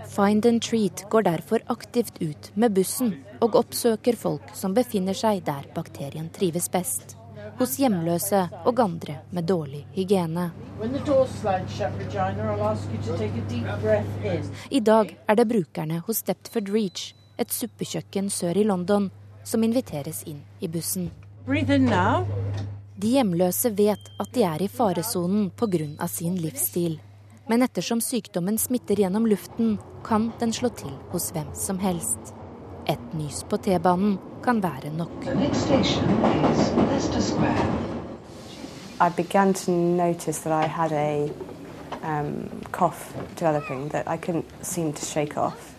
Find and Treat går derfor aktivt ut med bussen og oppsøker folk som befinner seg der bakterien trives best. Hos hjemløse og andre med dårlig hygiene. I dag er det brukerne hos Stepford Reach, et suppekjøkken sør i London, som inviteres inn i bussen. Breathe in now. De hjemløse vet at de er i faresonen pga. sin livsstil. Men ettersom sykdommen smitter gjennom luften, kan den slå til hos hvem som helst. Et nys på T-banen kan være nok. I began to notice that I had a um, cough developing that I couldn't seem to shake off.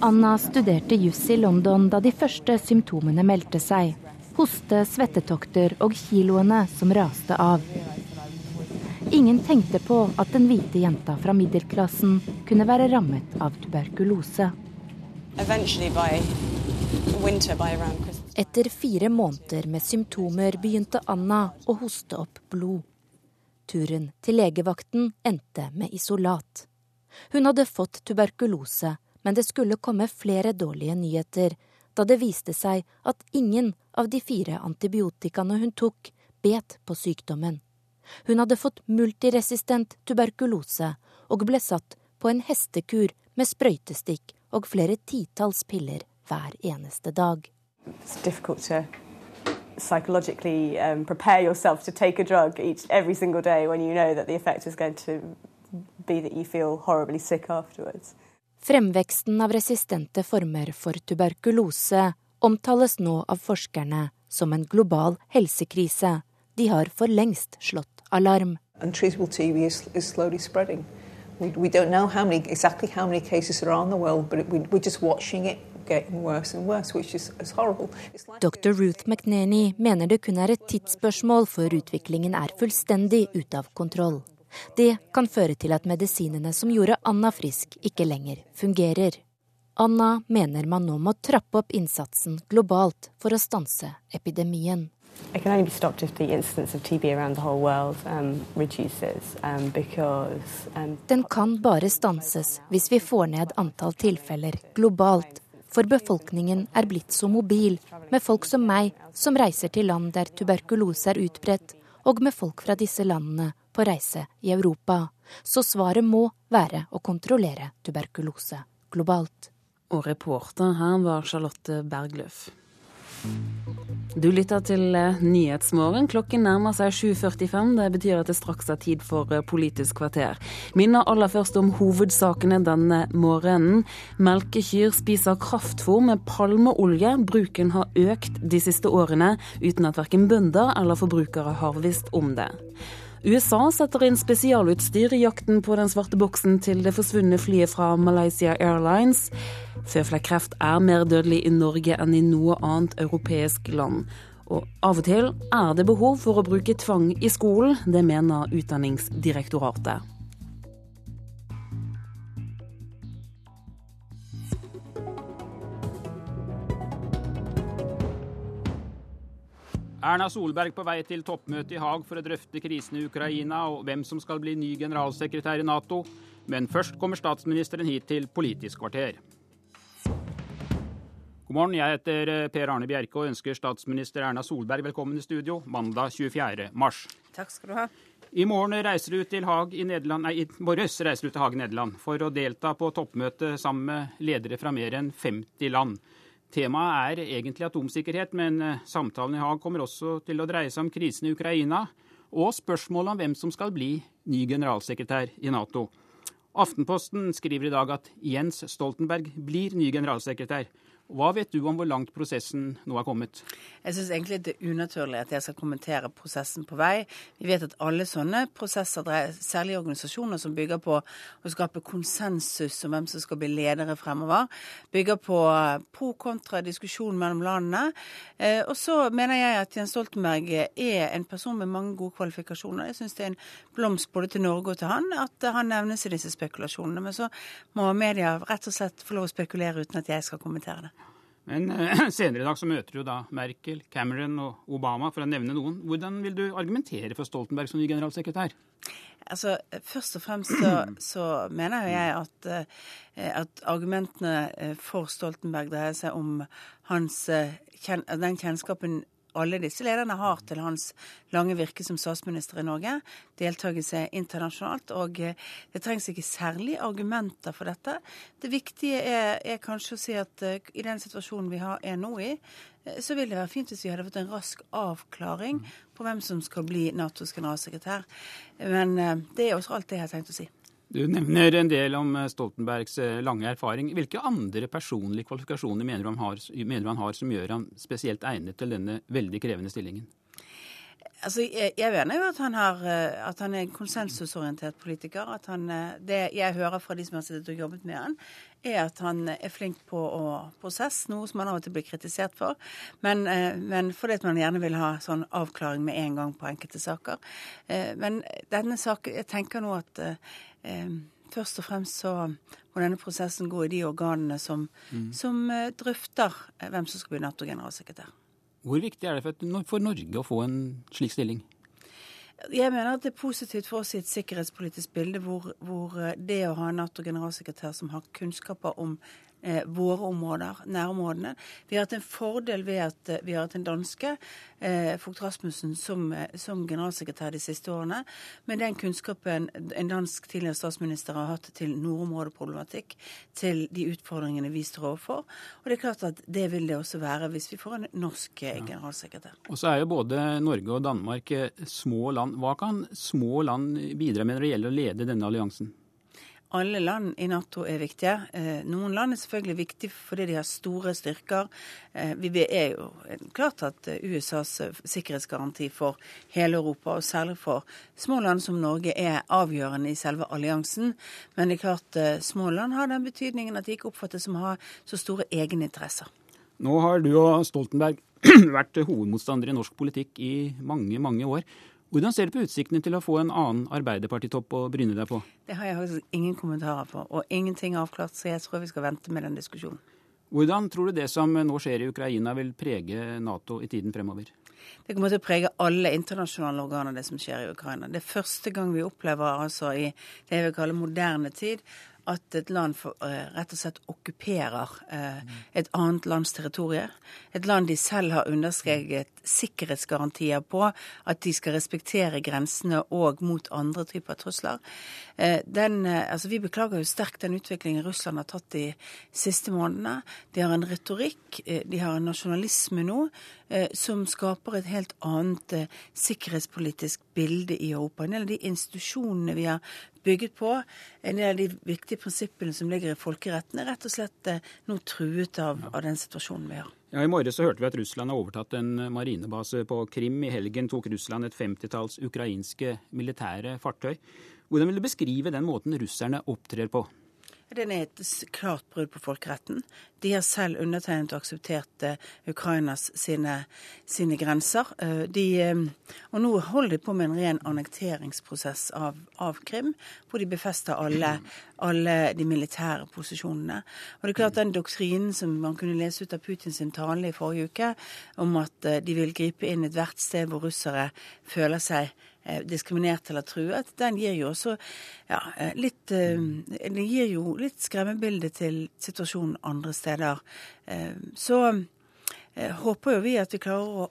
Anna studerte juss i London da de første symptomene meldte seg hoste, svettetokter og kiloene som raste av. Ingen tenkte på at den hvite jenta fra middelklassen kunne være rammet av tuberkulose. Etter fire måneder med symptomer begynte Anna å hoste opp blod. Turen til legevakten endte med isolat. Hun hadde fått tuberkulose, men det skulle komme flere dårlige nyheter da det viste seg at ingen av de fire antibiotikaene hun tok, bet på sykdommen. Hun hadde fått multiresistent tuberkulose og ble satt på en hestekur med sprøytestikk og flere titalls piller hver eneste dag. psychologically um, prepare yourself to take a drug each every single day when you know that the effect is going to be that you feel horribly sick afterwards. Fremveksten av resistente former for tuberkulose omtales nå av forskerne som en global helsekrise. De har for lengst slått alarm. Dr. Ruth McNaney mener det kun er et tidsspørsmål før utviklingen er fullstendig ute av kontroll. Det kan føre til at medisinene som gjorde Anna frisk, ikke lenger fungerer. Anna mener man nå må trappe opp innsatsen globalt for å stanse epidemien. Um, um, um, Den kan bare stanses hvis vi får ned antall tilfeller globalt. For befolkningen er blitt så mobil, med folk som meg som reiser til land der tuberkulose er utbredt, og med folk fra disse landene på reise i Europa. Så svaret må være å kontrollere tuberkulose globalt. Og reporter her var Charlotte Bergløf. Du lytter til eh, Nyhetsmorgen. Klokken nærmer seg 7.45. Det betyr at det straks er tid for eh, Politisk kvarter. Minner aller først om hovedsakene denne morgenen. Melkekyr spiser kraftfôr med palmeolje. Bruken har økt de siste årene, uten at verken bønder eller forbrukere har visst om det. USA setter inn spesialutstyr i jakten på den svarte boksen til det forsvunne flyet fra Malaysia Airlines. Føflekkreft er mer dødelig i Norge enn i noe annet europeisk land. Og av og til er det behov for å bruke tvang i skolen, det mener Utdanningsdirektoratet. Erna Solberg på vei til toppmøte i Haag for å drøfte krisen i Ukraina og hvem som skal bli ny generalsekretær i Nato. Men først kommer statsministeren hit til Politisk kvarter. God morgen, jeg heter eh, Per Arne Bjerke og ønsker statsminister Erna Solberg velkommen i studio mandag 24. mars. Takk skal du ha. I morgen reiser du til Haag i Nederland, nei, i morges reiser du til Haag i Nederland for å delta på toppmøte sammen med ledere fra mer enn 50 land. Temaet er egentlig atomsikkerhet, men eh, samtalen i Haag kommer også til å dreie seg om krisen i Ukraina og spørsmålet om hvem som skal bli ny generalsekretær i Nato. Aftenposten skriver i dag at Jens Stoltenberg blir ny generalsekretær. Hva vet du om hvor langt prosessen nå er kommet? Jeg syns egentlig det er unaturlig at jeg skal kommentere prosessen på vei. Vi vet at alle sånne prosesser, særlig organisasjoner som bygger på å skape konsensus om hvem som skal bli ledere fremover, bygger på pro-kontra diskusjon mellom landene. Eh, og så mener jeg at Jens Stoltenberg er en person med mange gode kvalifikasjoner. Jeg syns det er en blomst både til Norge og til han at han nevnes i disse spekulasjonene. Men så må media rett og slett få lov å spekulere uten at jeg skal kommentere det. Men uh, [clears throat] senere i dag så møter du da Merkel, Cameron og Obama, for å nevne noen. Hvordan vil du argumentere for Stoltenberg som ny generalsekretær? Altså, Først og fremst så, så mener jeg at, uh, at, argumentene eh, for Stoltenberg dreier seg om hans, den kjennskapen alle disse lederne har til hans lange virke som statsminister i Norge, deltakelse internasjonalt. Og eh, det trengs ikke særlig argumenter for dette. Det viktige er, er kanskje å si at uh, i den situasjonen vi har, er nå i, uh, så vil det være fint hvis vi hadde fått en rask avklaring på hvem som skal bli Natos generalsekretær. Men det er også alt det jeg har tenkt å si. Du nevner en del om eh, Stoltenbergs eh, lange erfaring. Hvilke andre personlige kvalifikasjoner mener du han har, du han har som gjør ham spesielt egnet til denne veldig krevende stillingen? Altså, jeg, jeg mener jo at han, har, eh, at han er en konsensusorientert politiker. At han, det jeg hører fra de som har sittet og jobbet med han, er at han er flink på å prosess, noe som han av og til blir kritisert for. Men, men fordi man gjerne vil ha sånn avklaring med en gang på enkelte saker. Men denne saken, jeg tenker nå at først og fremst så må denne prosessen gå i de organene som, mm. som eh, drøfter eh, hvem som skal bli Nato-generalsekretær. Hvor viktig er det for, for Norge å få en slik stilling? Jeg mener at det er positivt for oss i et sikkerhetspolitisk bilde hvor, hvor eh, det å ha en Nato-generalsekretær som har kunnskaper om eh, våre områder, nærområdene. Vi har hatt en fordel ved at eh, vi har hatt en danske, eh, Vogt Rasmussen, som, eh, som, generalsekretær de siste årene. Med den kunnskapen en dansk tidligere statsminister har hatt til nordområdeproblematikk, til de utfordringene vi står overfor. Og det er klart at det vil det også være hvis vi får en norsk eh, generalsekretær. Og så er jo både Norge og Danmark små land. Hva kan små land bidra med når det gjelder å lede denne alliansen? Alle land i Nato er viktige. Eh, noen land er selvfølgelig viktige fordi de har store styrker. Eh, vi er jo klart at eh, USAs sikkerhetsgaranti for hele Europa, og særlig for små land som Norge, er avgjørende i selve alliansen. Men det er klart små land har den betydningen at de ikke oppfattes som å ha så store egeninteresser. Nå har du og Stoltenberg [clears throat] vært hovedmotstander i norsk politikk i mange, mange år. Hvordan ser du på utsiktene til å få en annen Arbeiderpartitopp å bryne deg på? Det har jeg faktisk ingen kommentarer på, og ingenting er avklart, så jeg tror vi skal vente med den diskusjonen. Hvordan tror du det som nå skjer i Ukraina vil prege Nato i tiden fremover? Det kommer til å prege alle internasjonale organer, det som skjer i Ukraina. Det er første gang vi opplever altså i det jeg vil kalle moderne tid at et land for, uh, rett og slett okkuperer uh, et annet lands territorium. Et land de selv har underskrevet sikkerhetsgarantier på at de skal respektere grensene og mot andre typer trusler. Eh, den, eh, altså vi beklager jo sterkt den utviklingen Russland har tatt de siste månedene. De har en retorikk, de har en nasjonalisme nå som skaper et helt annet sikkerhetspolitisk bilde i Europa. En del av de institusjonene vi har bygget på, en del av de viktige prinsippene som ligger i folkeretten, er rett og slett nå truet av, av den situasjonen vi har. Ja, I morges så hørte vi at Russland har overtatt en marinebase på Krim. I helgen tok Russland et femtitalls ukrainske militære fartøy. Hvordan vil du beskrive den måten russerne opptrer på? Den er et klart brudd på folkeretten. De har selv undertegnet og akseptert uh, Ukrainas sine, sine grenser. Uh, de, um, og nå holder de på med en ren annekteringsprosess av, av Krim, hvor de befester alle, alle, de militære posisjonene. Og det er klart Den doktrinen som man kunne lese ut av Putins tale i forrige uke, om at de vil gripe inn ethvert sted hvor russere føler seg Eh, diskriminert eller truet, den gir jo også ja, eh, litt eh, gir jo litt skremmebilde til situasjonen andre steder. Så håper jo vi at vi klarer å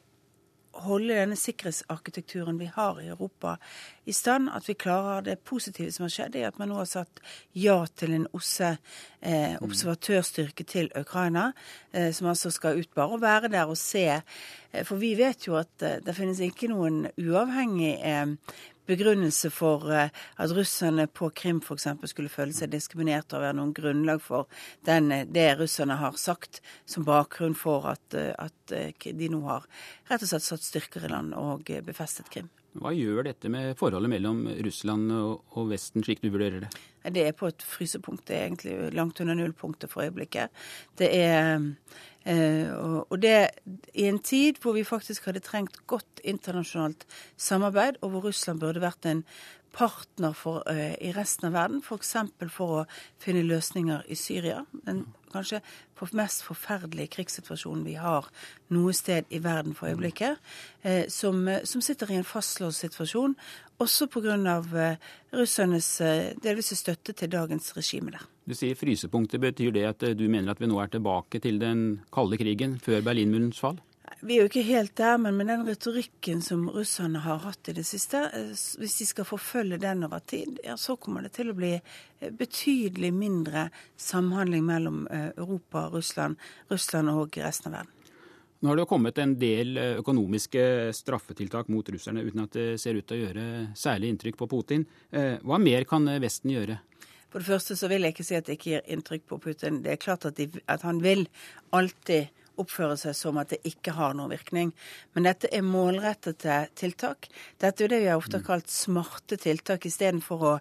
holde denne sikkerhetsarkitekturen vi har i Europa i stand. At vi klarer det positive som har skjedd, i at man nå har sagt ja til en OSSE eh, observatørstyrke til Ukraina, eh, som altså skal ut bare og være der og se. Eh, for vi vet jo at eh, det finnes ikke noen uavhengig eh, begrunnelse for eh, at russerne på Krim f.eks. skulle føle seg diskriminert og være noen grunnlag for den, eh, det russerne har sagt som bakgrunn for at, eh, at de nå har rett og slett satt styrker i land og befestet Krim. Hva gjør dette med forholdet mellom Russland og Vesten, slik du vurderer det? Det er på et frysepunkt. Det er egentlig langt under nullpunktet for øyeblikket. Det er Eh, og det i en tid hvor vi faktisk hadde trengt godt internasjonalt samarbeid, og hvor Russland burde vært en partner for, uh, i resten av verden, f.eks. For, for å finne løsninger i Syria. Den kanskje mest forferdelige krigssituasjonen vi har noe sted i verden for øyeblikket. Uh, som, som, sitter i en fastlåst situasjon, også pga. Uh, russernes delvise støtte til dagens regime der. Du sier frysepunktet. Betyr det at eh, du mener at vi nå er tilbake til den kalde krigen før Berlinmurens fall? Vi er jo ikke helt der, men med den retorikken som russerne har hatt i det siste, eh, hvis de skal forfølge den over tid, ja, så kommer det til å bli eh, betydelig mindre samhandling mellom Europa, Russland, Russland og resten av verden. Nå har det jo kommet en del økonomiske straffetiltak mot russerne uten at det ser ut til å gjøre særlig inntrykk på Putin. Hva mer kan Vesten gjøre? For det første så vil jeg ikke si at det ikke gir inntrykk på Putin. Det er klart at, de, at han vil alltid oppføre seg som at det ikke har noen virkning. Men dette er målrettede tiltak. Dette er det vi har ofte kalt smarte tiltak. Istedenfor å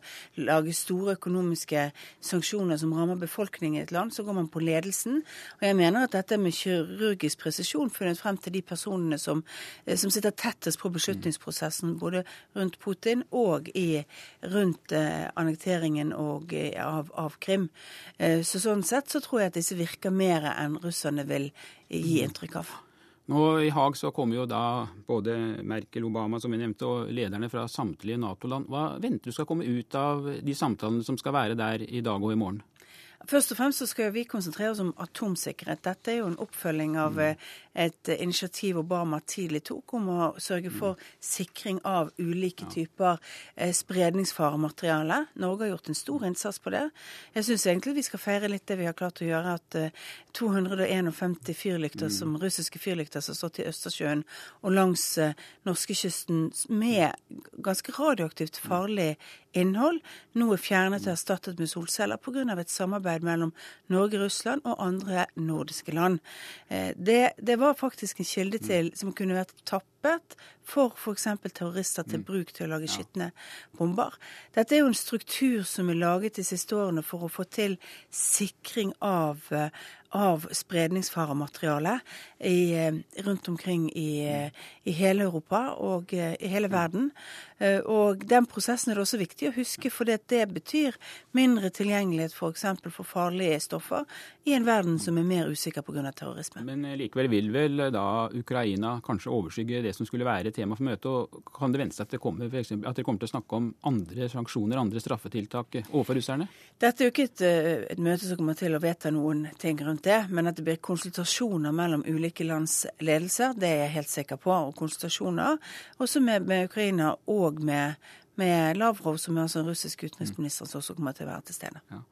lage store økonomiske sanksjoner som rammer befolkningen i et land, så går man på ledelsen. Og jeg mener at dette med kirurgisk presisjon funnet frem til de personene som, eh, som sitter tettest på beslutningsprosessen, både rundt Putin og i, rundt eh, annekteringen og, eh, av, av, Krim. Eh, så sånn sett så tror jeg at disse virker mer enn russerne vil gi inntrykk av. Nå I Haag så kommer jo da både Merkel, Obama som vi nevnte, og lederne fra samtlige Nato-land. Hva venter du skal komme ut av de samtalene som skal være der i dag og i morgen? Først og fremst så skal vi konsentrere oss om atomsikkerhet. Dette er jo en oppfølging av mm. eh, et initiativ Obama tidlig tok om å sørge mm. for sikring av ulike typer eh, spredningsfaremateriale. Norge har gjort en stor innsats på det. Jeg syns egentlig vi skal feire litt det vi har klart å gjøre. At 251 eh, fyrlykter mm. som russiske fyrlykter som har stått i Østersjøen og langs norskekysten med ganske radioaktivt farlig innhold, nå er fjernet og erstattet med solceller pga. et samarbeid mellom Norge, Russland og andre nordiske land. Eh, det, det var faktisk en kilde til som kunne vært tappet for f.eks. terrorister til mm. bruk til å lage skitne bomber. Dette er jo en struktur som er laget de siste årene for å få til sikring av eh, av spredningsfaremateriale eh, rundt omkring i, eh, i, hele Europa og i hele verden. Og den prosessen er det også viktig å huske, for det betyr mindre tilgjengelighet f.eks. For, for farlige stoffer i en verden som er mer usikker pga. terrorisme. Men likevel vil vel da Ukraina kanskje overskygge det det som skulle være tema for møtet. og Kan det vente seg at, det kommer, at dere kommer til å snakke om andre sanksjoner, andre straffetiltak overfor russerne? Dette er jo ikke et, eh, et, møte som kommer til å vedta noen ting rundt det, men at det blir konsultasjoner mellom ulike lands ledelser, det er jeg helt sikker på. Og konsultasjoner også med, med Ukraina og med, med Lavrov, som er altså russisk utenriksminister, som også kommer til å være til stede. Ja.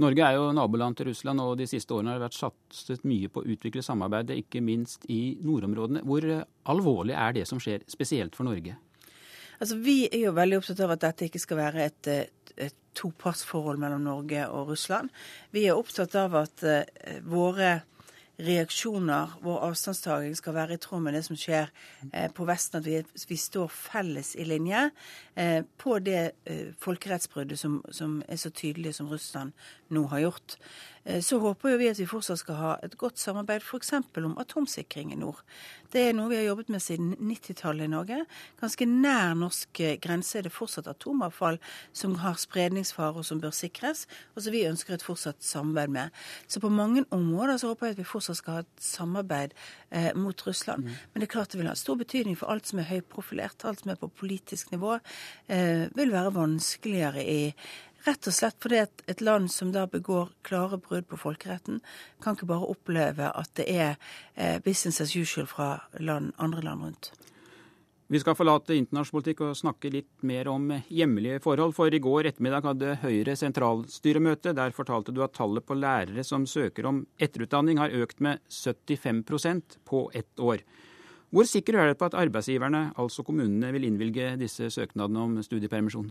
Norge er jo naboland til Russland, og de siste årene har det vært satset mye på å utvikle samarbeidet, ikke minst i nordområdene. Hvor alvorlig er det som skjer, spesielt for Norge? Altså, Vi er jo veldig opptatt av at dette ikke skal være et, et, topartsforhold mellom Norge og Russland. Vi er opptatt av at uh, våre reaksjoner, vår avstandstaking, skal være i tråd med det som skjer eh, på Vesten. At vi, vi, står felles i linje eh, på det eh, folkerettsbruddet som, som, er så tydelig som Russland nå har gjort. Eh, så håper vi at vi fortsatt skal ha et godt samarbeid f.eks. om atomsikring i nord. Det er noe vi har jobbet med siden 90-tallet i Norge. Ganske nær norsk eh, grense er det fortsatt atomavfall som har spredningsfare og som bør sikres, og som vi ønsker et fortsatt samarbeid med. Så på mange områder så håper jeg at vi fortsatt skal ha et samarbeid eh, mot Russland. Mm. Men det er klart det vil ha stor betydning for alt som er høyprofilert, alt som er på politisk nivå, eh, vil være vanskeligere i Rett og slett fordi at et land som da begår klare brudd på folkeretten, kan ikke bare oppleve at det er eh, business as usual fra land, andre land rundt. Vi skal forlate internasjonal politikk og snakke litt mer om hjemlige forhold. For i går ettermiddag hadde Høyre sentralstyremøte. Der fortalte du at tallet på lærere som søker om etterutdanning har økt med 75% på ett år. Hvor sikker er du på at arbeidsgiverne, altså kommunene, vil innvilge disse søknadene om studiepermisjon?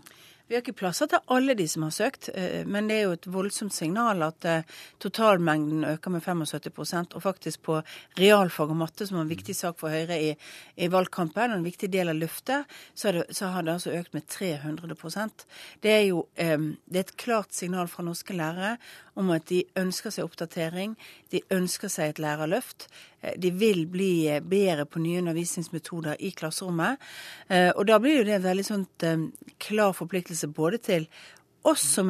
Vi har ikke plasser til alle de som har søkt, eh, men det er jo et voldsomt signal at eh, totalmengden øker med 75% og faktisk på realfag og matte, som var en viktig sak for Høyre i, i valgkampen, og en viktig del av løftet, så, så, har det altså økt med 300% Det er jo eh, det er et klart signal fra norske lærere om at de ønsker seg oppdatering, de ønsker seg et lærerløft. De vil bli bedre på nye undervisningsmetoder i klasserommet. Og da blir jo det en veldig sånn klar forpliktelse forpliktelse både til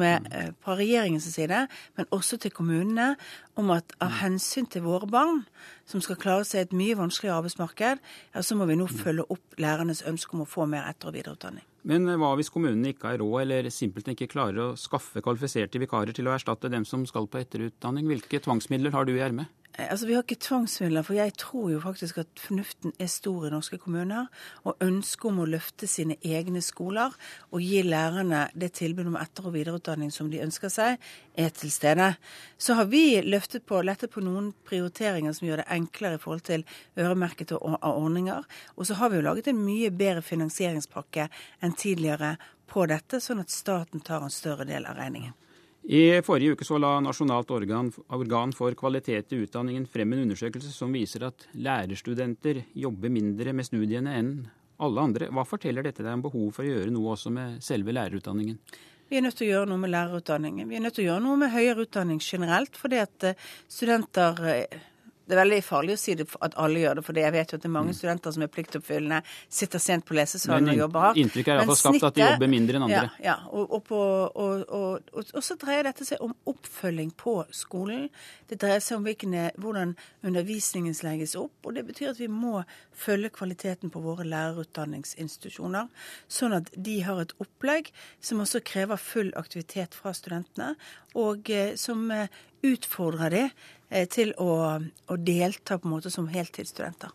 er eh, på regjeringens side, men også til kommunene, om at av hensyn til våre barn, som skal klare seg i et mye vanskeligere arbeidsmarked, ja, så må vi nå følge opp lærernes ønske om å få mer etter- og videreutdanning. Men eh, hva hvis kommunene ikke har råd, eller simpelthen ikke klarer å skaffe kvalifiserte vikarer til å erstatte dem som skal på etterutdanning? Hvilke tvangsmidler har du i ermet? Eh, altså, Vi har ikke tvangsmidler, for jeg tror jo faktisk at fornuften er stor i norske kommuner. Og ønsket om å løfte sine egne skoler og gi lærerne det tilbudet om etter- og videreutdanning som de ønsker seg, er til stede. Så har vi løftet på, lettet på noen prioriteringer som gjør det enklere i forhold til øremerkede ordninger. Og så har vi jo laget en mye bedre finansieringspakke enn tidligere på dette, sånn at staten tar en større del av regningen. I forrige uke så la Nasjonalt organ, organ, for kvalitet i utdanningen frem en undersøkelse som viser at lærerstudenter jobber mindre med studiene enn alle andre. Hva forteller dette deg om behov for å gjøre noe også med selve lærerutdanningen? Vi er nødt til å gjøre noe med lærerutdanningen. Vi er nødt til å gjøre noe med høyere utdanning generelt, fordi at eh, studenter eh, det er veldig farlig å si det at alle gjør det, for jeg vet jo at det er mange mm. studenter som er pliktoppfyllende, sitter sent på lesesalen og jobber hardt. Inntrykket er iallfall skapt at de jobber mindre enn andre. Ja, ja. Og, og, på, og, og, så dreier dette seg om oppfølging på skolen. Det dreier seg om hvilken, hvordan undervisningen legges opp. Og det betyr at vi må følge kvaliteten på våre lærerutdanningsinstitusjoner, sånn at de har et opplegg som også krever full aktivitet fra studentene, og eh, som eh, utfordrer de Eh, til å, å, delta på en måte som heltidsstudenter.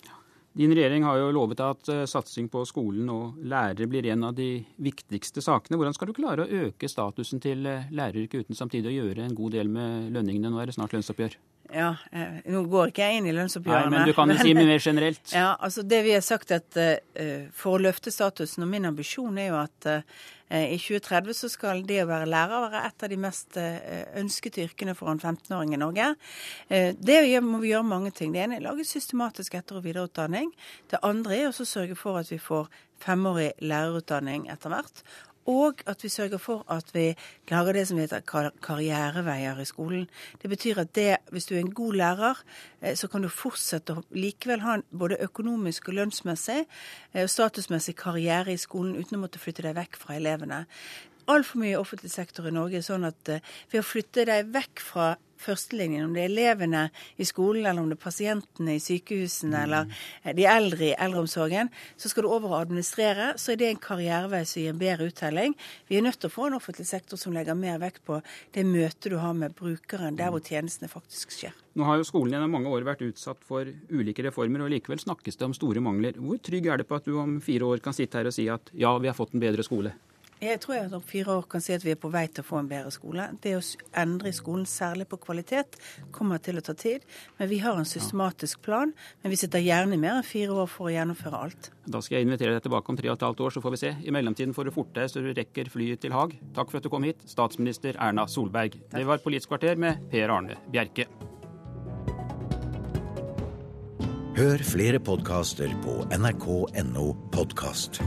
Din regjering har jo lovet at uh, satsing på skolen og lærere blir en av de viktigste sakene. Hvordan skal du klare å øke statusen til uh, læreryrket uten samtidig å gjøre en god del med lønningene? Nå er det snart lønnsoppgjør. Ja, eh, Nå går ikke jeg inn i lønnsoppgjørene. Nei, Men du kan jo si mer generelt. Ja, altså Det vi har sagt at uh, For å løfte statusen, og min ambisjon er jo at uh, i 2030 så skal det å være lærer være et av de mest ønskede yrkene for en 15-åring i Norge. det må vi gjøre mange ting. Det ene er å lage systematisk etter- og videreutdanning. Det andre er å sørge for at vi får femårig lærerutdanning etter hvert. Og at vi sørger for at vi lager det som heter karriereveier i skolen. Det betyr at det, hvis du er en god lærer, eh, så kan du fortsette å likevel ha en både økonomisk og lønnsmessig eh, og statusmessig karriere i skolen uten å måtte flytte deg vekk fra elevene. altfor mye offentlig sektor i Norge sånn at uh, ved å flytte deg vekk fra førstelinjen, om det er elevene i skolen, eller om det er pasientene i sykehusene, mm. eller eh, de eldre i eldreomsorgen, så skal du over og administrere. Så er det en karrierevei som gir en bedre uttelling. Vi er nødt til å få en offentlig sektor som legger mer vekt på det møtet du har med brukeren, der hvor tjenestene faktisk skjer. Nå har jo skolen gjennom mange år vært utsatt for ulike reformer, og likevel snakkes det om store mangler. Hvor trygg er det på at du om fire år kan sitte her og si at ja, vi har fått en bedre skole? Jeg tror jeg om fire år kan si at vi er på vei til å få en bedre skole. Det å endre i skolen, særlig på kvalitet, kommer til å ta tid. Men vi har en systematisk plan. Men vi sitter gjerne i mer enn fire år for å gjennomføre alt. Da skal jeg invitere deg tilbake om tre og et halvt år, så får vi se. I mellomtiden får du forte deg så du rekker flyet til Haag. Takk for at du kom hit, statsminister Erna Solberg. Takk. Det var Politisk kvarter med Per Arne Bjerke. Hør flere podkaster på nrk.no podkast.